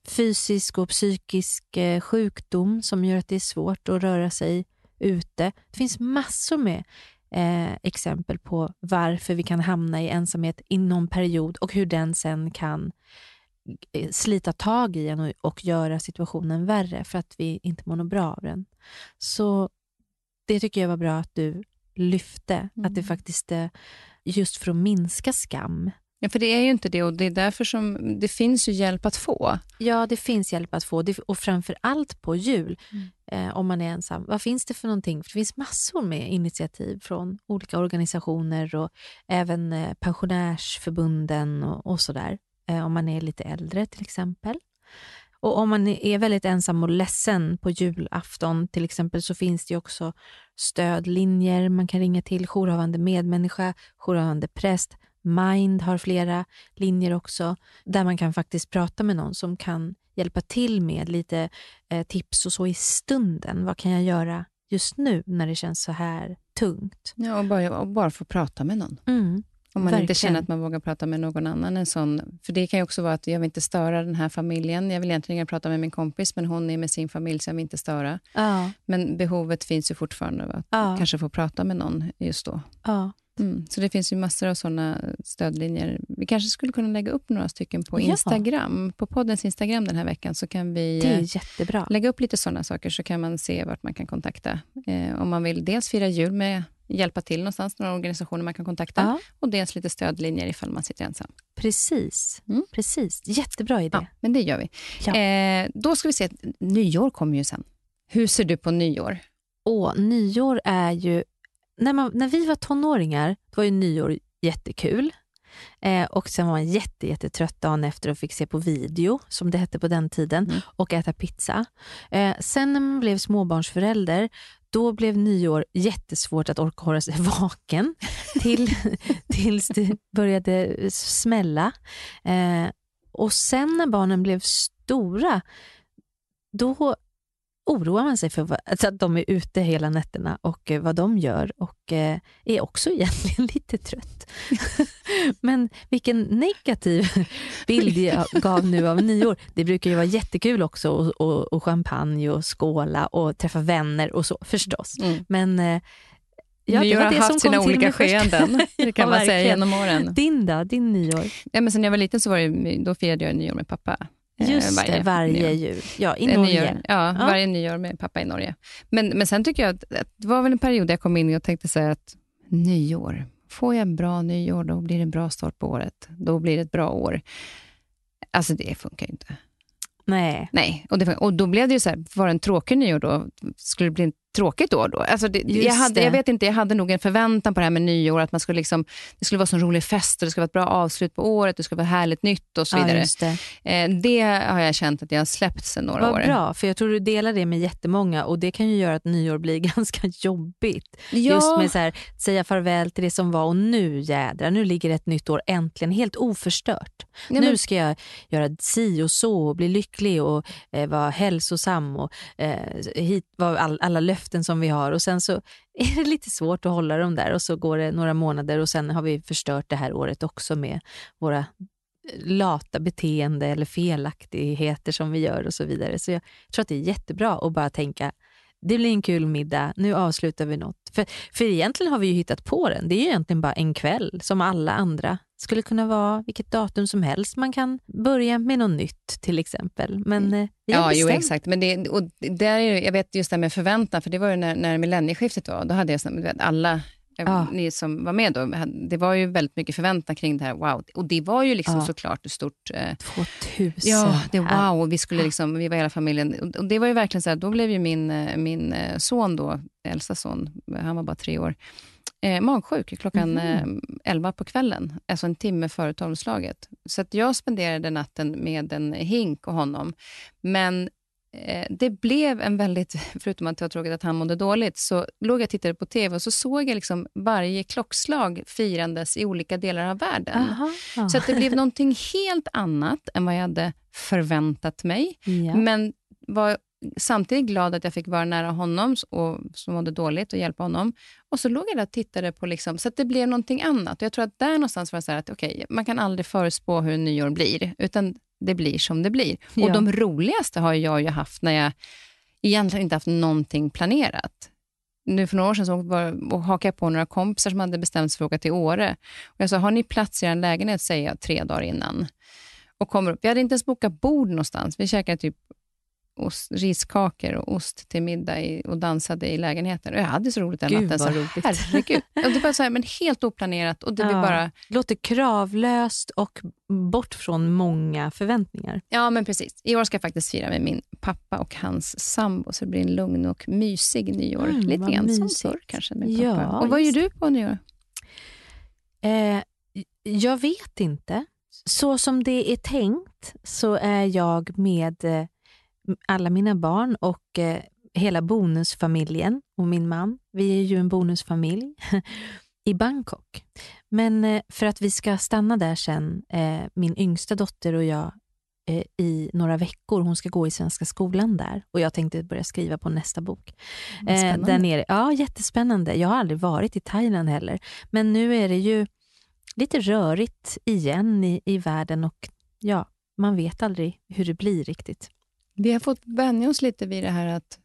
fysisk och psykisk eh, sjukdom som gör att det är svårt att röra sig ute. Det finns massor med eh, exempel på varför vi kan hamna i ensamhet i någon period och hur den sen kan eh, slita tag i en och, och göra situationen värre för att vi inte mår bra av den. Så det tycker jag var bra att du lyfte, mm. att det mm. faktiskt är just för att minska skam. Ja, för det är ju inte det och det är därför som det finns ju hjälp att få. Ja, det finns hjälp att få och framför allt på jul mm. eh, om man är ensam. Vad finns det för någonting? För det finns massor med initiativ från olika organisationer och även eh, pensionärsförbunden och, och sådär. Eh, om man är lite äldre till exempel. Och om man är väldigt ensam och ledsen på julafton till exempel så finns det också stödlinjer man kan ringa till, jourhavande medmänniska, jourhavande präst, Mind har flera linjer också där man kan faktiskt prata med någon som kan hjälpa till med lite eh, tips och så i stunden. Vad kan jag göra just nu när det känns så här tungt? Ja, och bara, och bara få prata med någon. Mm. Om man Verkligen. inte känner att man vågar prata med någon annan. En sån, för det kan ju också vara att jag vill inte störa den här familjen. Jag vill egentligen prata med min kompis, men hon är med sin familj, så jag vill inte störa. Ja. Men behovet finns ju fortfarande att ja. kanske få prata med någon just då. Ja. Mm, så det finns ju massor av sådana stödlinjer. Vi kanske skulle kunna lägga upp några stycken på Instagram. Ja. På poddens Instagram den här veckan så kan vi eh, lägga upp lite sådana saker, så kan man se vart man kan kontakta. Eh, om man vill dels fira jul med hjälpa till någonstans, några organisationer man kan kontakta ja. och dels lite stödlinjer ifall man sitter ensam. Precis, mm. precis. jättebra idé. Ja, men det gör vi. Ja. Eh, då ska vi se, nyår kommer ju sen. Hur ser du på nyår? Åh, nyår är ju... När, man, när vi var tonåringar då var ju nyår jättekul. Eh, och Sen var man jätte, jättetrött dagen efter och fick se på video, som det hette på den tiden, mm. och äta pizza. Eh, sen när man blev småbarnsförälder, då blev nyår jättesvårt att orka hålla sig vaken till, tills det började smälla. Eh, och sen när barnen blev stora, då oroar man sig för alltså att de är ute hela nätterna och eh, vad de gör och eh, är också egentligen lite trött. Men vilken negativ bild jag gav nu av nyår. Det brukar ju vara jättekul också och, och, och champagne och skåla och träffa vänner och så förstås. Mm. Men eh, Ja, nyår har haft sina olika skeenden, det kan ja, man säga genom åren. Din då? Din nyår? Ja, men sen jag var liten så var det, då firade jag nyår med pappa. Eh, Just varje, det, varje jul. Ja, i Norge. Nyår, ja, ja, varje nyår med pappa i Norge. Men, men sen tycker jag att, att det var väl en period där jag kom in och tänkte säga att nyår, får jag en bra nyår, då blir det en bra start på året. Då blir det ett bra år. Alltså det funkar ju inte. Nej. Nej, och, det, och då blev det ju så här, var det en tråkig nyår då, skulle det bli tråkigt år då. Alltså det, jag, hade, jag vet inte, jag hade nog en förväntan på det här med nyår, att man skulle liksom, det skulle vara en rolig fest, och det skulle vara ett bra avslut på året, det skulle vara härligt nytt och så vidare. Ja, det. Eh, det. har jag känt att jag har släppt sedan några Vad år. bra, för jag tror du delar det med jättemånga och det kan ju göra att nyår blir ganska jobbigt. Ja. Just med så här, säga farväl till det som var och nu jädrar, nu ligger ett nytt år äntligen helt oförstört. Ja, nu ska jag göra si och så och bli lycklig och eh, vara hälsosam och eh, hit var all, alla löften som vi har och sen så är det lite svårt att hålla dem där och så går det några månader och sen har vi förstört det här året också med våra eh, lata beteende eller felaktigheter som vi gör och så vidare. Så jag tror att det är jättebra att bara tänka det blir en kul middag, nu avslutar vi något. För, för egentligen har vi ju hittat på den. Det är ju egentligen bara en kväll som alla andra skulle kunna vara vilket datum som helst. Man kan börja med något nytt till exempel. Men eh, Ja, jo, exakt. Men det, och där är, jag vet just det här med förväntan, för det var ju när, när millennieskiftet var. Då hade jag vet, alla Ja. Ni som var med då, det var ju väldigt mycket förväntan kring det här. Wow. Och det var ju liksom ja. såklart ett stort... Eh, 2000. Ja, det wow. Vi, skulle liksom, vi var hela familjen. Och det var ju verkligen så här, då blev ju min, eh, min eh, son då, äldsta son, han var bara tre år, eh, magsjuk klockan mm. eh, 11 på kvällen, alltså en timme före tolvslaget. Så att jag spenderade natten med en hink och honom. Men eh, det blev en väldigt, förutom att det var tråkigt att han mådde dåligt, så låg jag och tittade på TV och så såg jag liksom varje klockslag firandes i olika delar av världen. Aha. Så att det blev någonting helt annat än vad jag hade förväntat mig. Ja. Men var samtidigt glad att jag fick vara nära honom och, som mådde dåligt och hjälpa honom. Och så låg jag där och tittade på, liksom, så att det blev någonting annat. Och jag tror att där någonstans var det så att okay, man kan aldrig förutspå hur en nyår blir, utan det blir som det blir. Ja. Och de roligaste har jag ju haft när jag egentligen inte haft någonting planerat. Nu för några år sedan så var, och hakade jag på några kompisar som hade bestämt sig för att åka till Åre. Och jag sa, har ni plats i er lägenhet, säger jag tre dagar innan. Och kommer upp. Vi hade inte ens bokat bord någonstans. Vi käkade typ ost, riskakor och ost till middag i, och dansade i lägenheten. Och jag hade så roligt den natten. Vad roligt. Herregud. det var så här, men helt oplanerat. Och det ja. bara... låter kravlöst och bort från många förväntningar. Ja, men precis. I år ska jag faktiskt fira med min pappa och hans sambo, så det blir en lugn och mysig nyår. Mm, Lite grann som förr kanske. Med pappa. Ja, och vad gör du på nyår? Eh, jag vet inte. Så som det är tänkt så är jag med eh, alla mina barn och eh, hela bonusfamiljen och min man. Vi är ju en bonusfamilj i Bangkok. Men eh, för att vi ska stanna där sen, eh, min yngsta dotter och jag, eh, i några veckor. Hon ska gå i Svenska skolan där och jag tänkte börja skriva på nästa bok. Eh, där nere. Ja, jättespännande. Jag har aldrig varit i Thailand heller. Men nu är det ju lite rörigt igen i, i världen och ja, man vet aldrig hur det blir riktigt. Vi har fått vänja oss lite vid det här att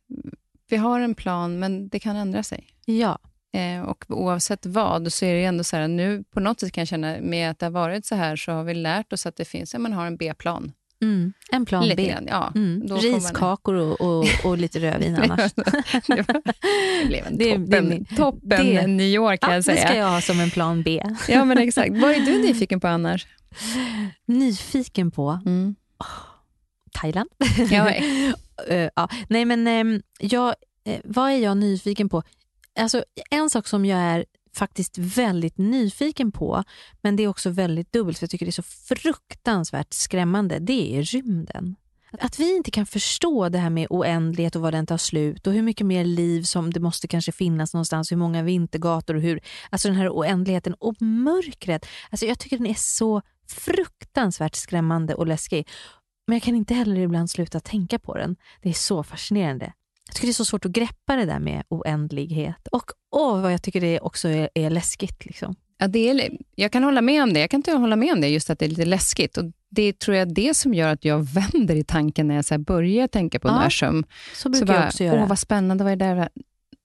vi har en plan, men det kan ändra sig. Ja. Eh, och oavsett vad, så är det ändå så här, nu på något sätt kan jag känna, med att det har varit så här, så har vi lärt oss att det finns, ja, man har en B-plan. Mm, en plan lite B. Grann, ja, mm. Riskakor och, och, och, lite rödvin annars. det, blev en toppen, det, det, toppen det, nyår kan ja, jag säga. Det ska jag ha som en plan B. ja, men exakt. Vad är du nyfiken på annars? Nyfiken på? Mm. Thailand. Ja, uh, ja. Nej, men um, jag, uh, vad är jag nyfiken på? Alltså, en sak som jag är faktiskt väldigt nyfiken på, men det är också väldigt dubbelt, för jag tycker det är så fruktansvärt skrämmande, det är rymden. Att vi inte kan förstå det här med oändlighet och var den tar slut och hur mycket mer liv som det måste kanske finnas någonstans, hur många vintergator och hur, alltså den här oändligheten och mörkret. Alltså jag tycker den är så fruktansvärt skrämmande och läskig. Men jag kan inte heller ibland sluta tänka på den. Det är så fascinerande. Jag tycker det är så svårt att greppa det där med oändlighet. Och åh, vad jag tycker det också är, är läskigt. Liksom. Ja, det är, jag kan hålla med om det. Jag kan inte hålla med om det, just att det är lite läskigt. Och Det tror jag är det som gör att jag vänder i tanken när jag så börjar tänka på ja, universum. Så brukar så bara, jag också göra. Åh, vad spännande, vad är det där?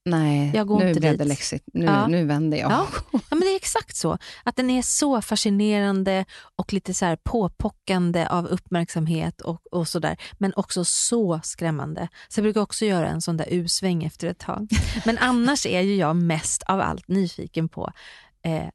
Nej, jag går nu inte blev dit. det läxigt. Nu, ja. nu vänder jag. Ja. ja. men det är exakt så. Att den är så fascinerande och lite så här påpockande av uppmärksamhet och, och sådär. Men också så skrämmande. Så jag brukar också göra en sån där U-sväng efter ett tag. Men annars är ju jag mest av allt nyfiken på eh,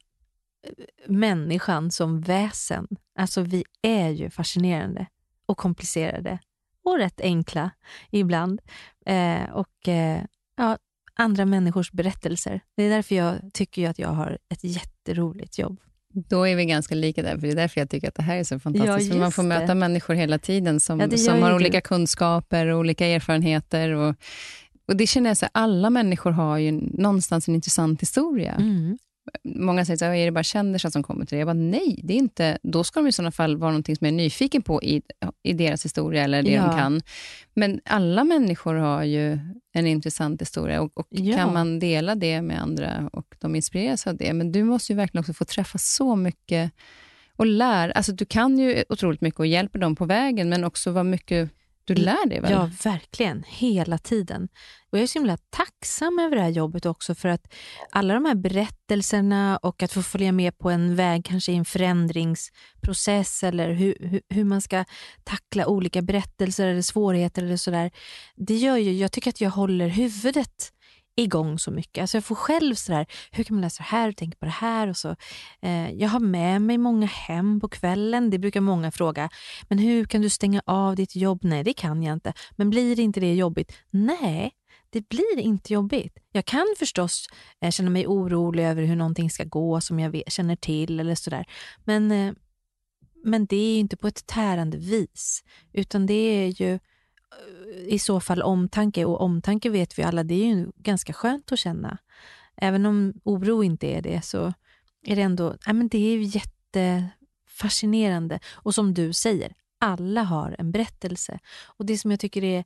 människan som väsen. Alltså vi är ju fascinerande och komplicerade och rätt enkla ibland. Eh, och eh, ja, andra människors berättelser. Det är därför jag tycker att jag har ett jätteroligt jobb. Då är vi ganska lika där, för det är därför jag tycker att det här är så fantastiskt. Ja, för man får möta det. människor hela tiden som, ja, som har olika kunskaper och olika erfarenheter. Och, och det känner jag, så alla människor har ju någonstans en intressant historia. Mm många säger så här, är det bara kändisar som kommer till det? Jag bara, nej, det är inte. Då ska de i sådana fall vara någonting som jag är nyfiken på i, i deras historia eller det ja. de kan. Men alla människor har ju en intressant historia och, och ja. kan man dela det med andra och de inspireras av det. Men du måste ju verkligen också få träffa så mycket och lära. Alltså, du kan ju otroligt mycket och hjälper dem på vägen, men också vad mycket du lär dig väl? Ja, verkligen. Hela tiden. Och Jag är så himla tacksam över det här jobbet också för att alla de här berättelserna och att få följa med på en väg, kanske i en förändringsprocess eller hur, hur, hur man ska tackla olika berättelser eller svårigheter eller sådär. Det gör ju, jag tycker att jag håller huvudet igång så mycket. Alltså jag får själv sådär, hur kan man läsa det här och tänka på det här? Och så, eh, jag har med mig många hem på kvällen. Det brukar många fråga. Men hur kan du stänga av ditt jobb? Nej, det kan jag inte. Men blir inte det jobbigt? Nej, det blir inte jobbigt. Jag kan förstås eh, känna mig orolig över hur någonting ska gå som jag vet, känner till eller sådär. Men, eh, men det är inte på ett tärande vis, utan det är ju i så fall omtanke. Och omtanke vet vi alla, det är ju ganska skönt att känna. Även om oro inte är det, så är det ändå ja, men det är jättefascinerande. Och som du säger, alla har en berättelse. Och det som jag tycker är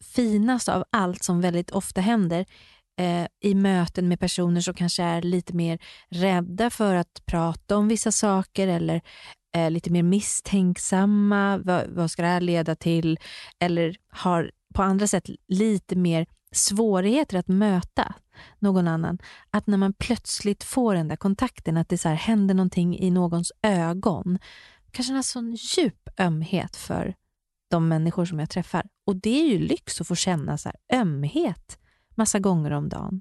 finast av allt som väldigt ofta händer eh, i möten med personer som kanske är lite mer rädda för att prata om vissa saker eller eh, lite mer misstänksamma. Vad, vad ska det här leda till? Eller har på andra sätt lite mer svårigheter att möta någon annan. Att när man plötsligt får den där kontakten, att det så här händer någonting i någons ögon. Kanske en sån djup ömhet för de människor som jag träffar. Och det är ju lyx att få känna så här ömhet massa gånger om dagen.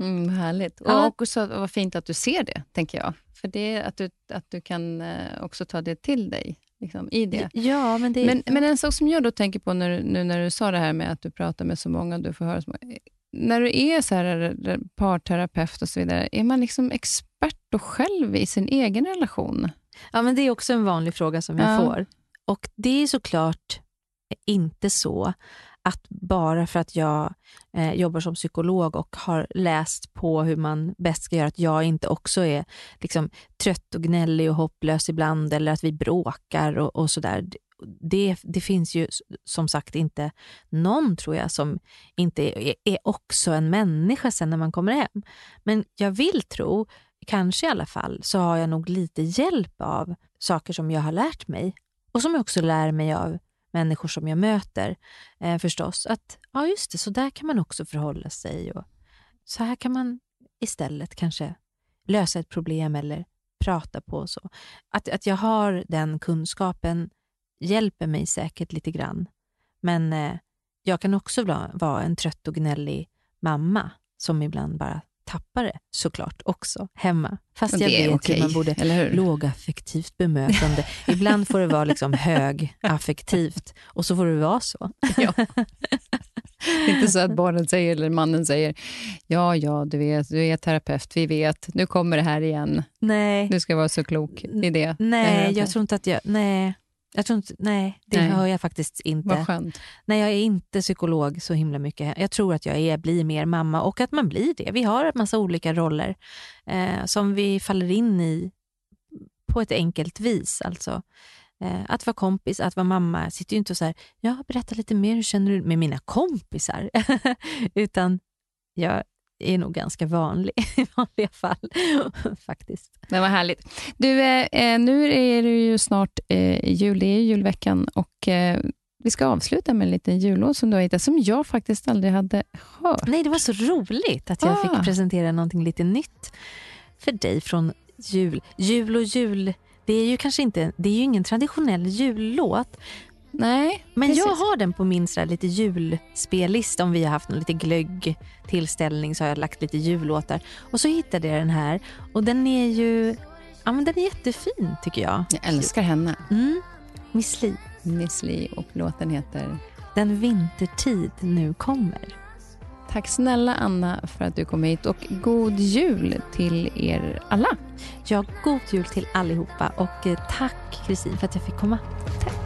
Mm, härligt. Ja. Och också vad fint att du ser det, tänker jag. För det att du, att du kan eh, också ta det till dig. Liksom, i det. Ja, men, det... Men, men en sak som jag då tänker på nu, nu när du sa det här med att du pratar med så många, du får höra så många. När du är så här, parterapeut och så vidare, är man liksom expert då själv i sin egen relation? Ja, men det är också en vanlig fråga som jag ja. får. Och det är såklart inte så att bara för att jag eh, jobbar som psykolog och har läst på hur man bäst ska göra, att jag inte också är liksom, trött och gnällig och hopplös ibland eller att vi bråkar och, och sådär. Det, det finns ju som sagt inte någon, tror jag, som inte är, är också en människa sen när man kommer hem. Men jag vill tro, kanske i alla fall, så har jag nog lite hjälp av saker som jag har lärt mig och som jag också lär mig av människor som jag möter eh, förstås. Att ja, just det, så där kan man också förhålla sig. Och så här kan man istället kanske lösa ett problem eller prata på. så. Att, att jag har den kunskapen hjälper mig säkert lite grann. Men eh, jag kan också vara en trött och gnällig mamma som ibland bara tappar det såklart också hemma. Fast jag vet okay, hur man borde lågaffektivt bemötande. Ibland får det vara liksom högaffektivt och så får det vara så. Ja. Inte så att barnen säger, eller mannen säger, ja, ja, du vet, du är terapeut, vi vet, nu kommer det här igen. Nej. Du ska vara så klok i det. Nej, jag tror inte att jag, nej. Jag tror inte, nej, det nej. hör jag faktiskt inte. Vad skönt. Nej, jag är inte psykolog så himla mycket. Jag tror att jag är, blir mer mamma och att man blir det. Vi har en massa olika roller eh, som vi faller in i på ett enkelt vis. Alltså. Eh, att vara kompis, att vara mamma. Jag sitter ju inte och så här, ja, berätta lite mer, hur känner du med mina kompisar? Utan jag är nog ganska vanlig i vanliga fall. faktiskt. Men vad härligt. Du, eh, eh, nu är det ju snart eh, jul, det är julveckan och eh, vi ska avsluta med en liten jullåt som du har hittat, som jag faktiskt aldrig hade hört. Nej, det var så roligt att jag ah. fick presentera någonting lite nytt för dig från jul. Jul och jul, det är ju kanske inte, det är ju ingen traditionell jullåt, Nej, Men precis. jag har den på min så lite julspellista. Om vi har haft en lite glögg tillställning så har jag lagt lite jullåtar. Och så hittade jag den här och den är ju ja, men den är jättefin tycker jag. Jag älskar henne. Mm. Miss Li. Miss Li och låten heter? Den vintertid nu kommer. Tack snälla Anna för att du kom hit och god jul till er alla. Ja, god jul till allihopa och eh, tack Kristin för att jag fick komma. Tack.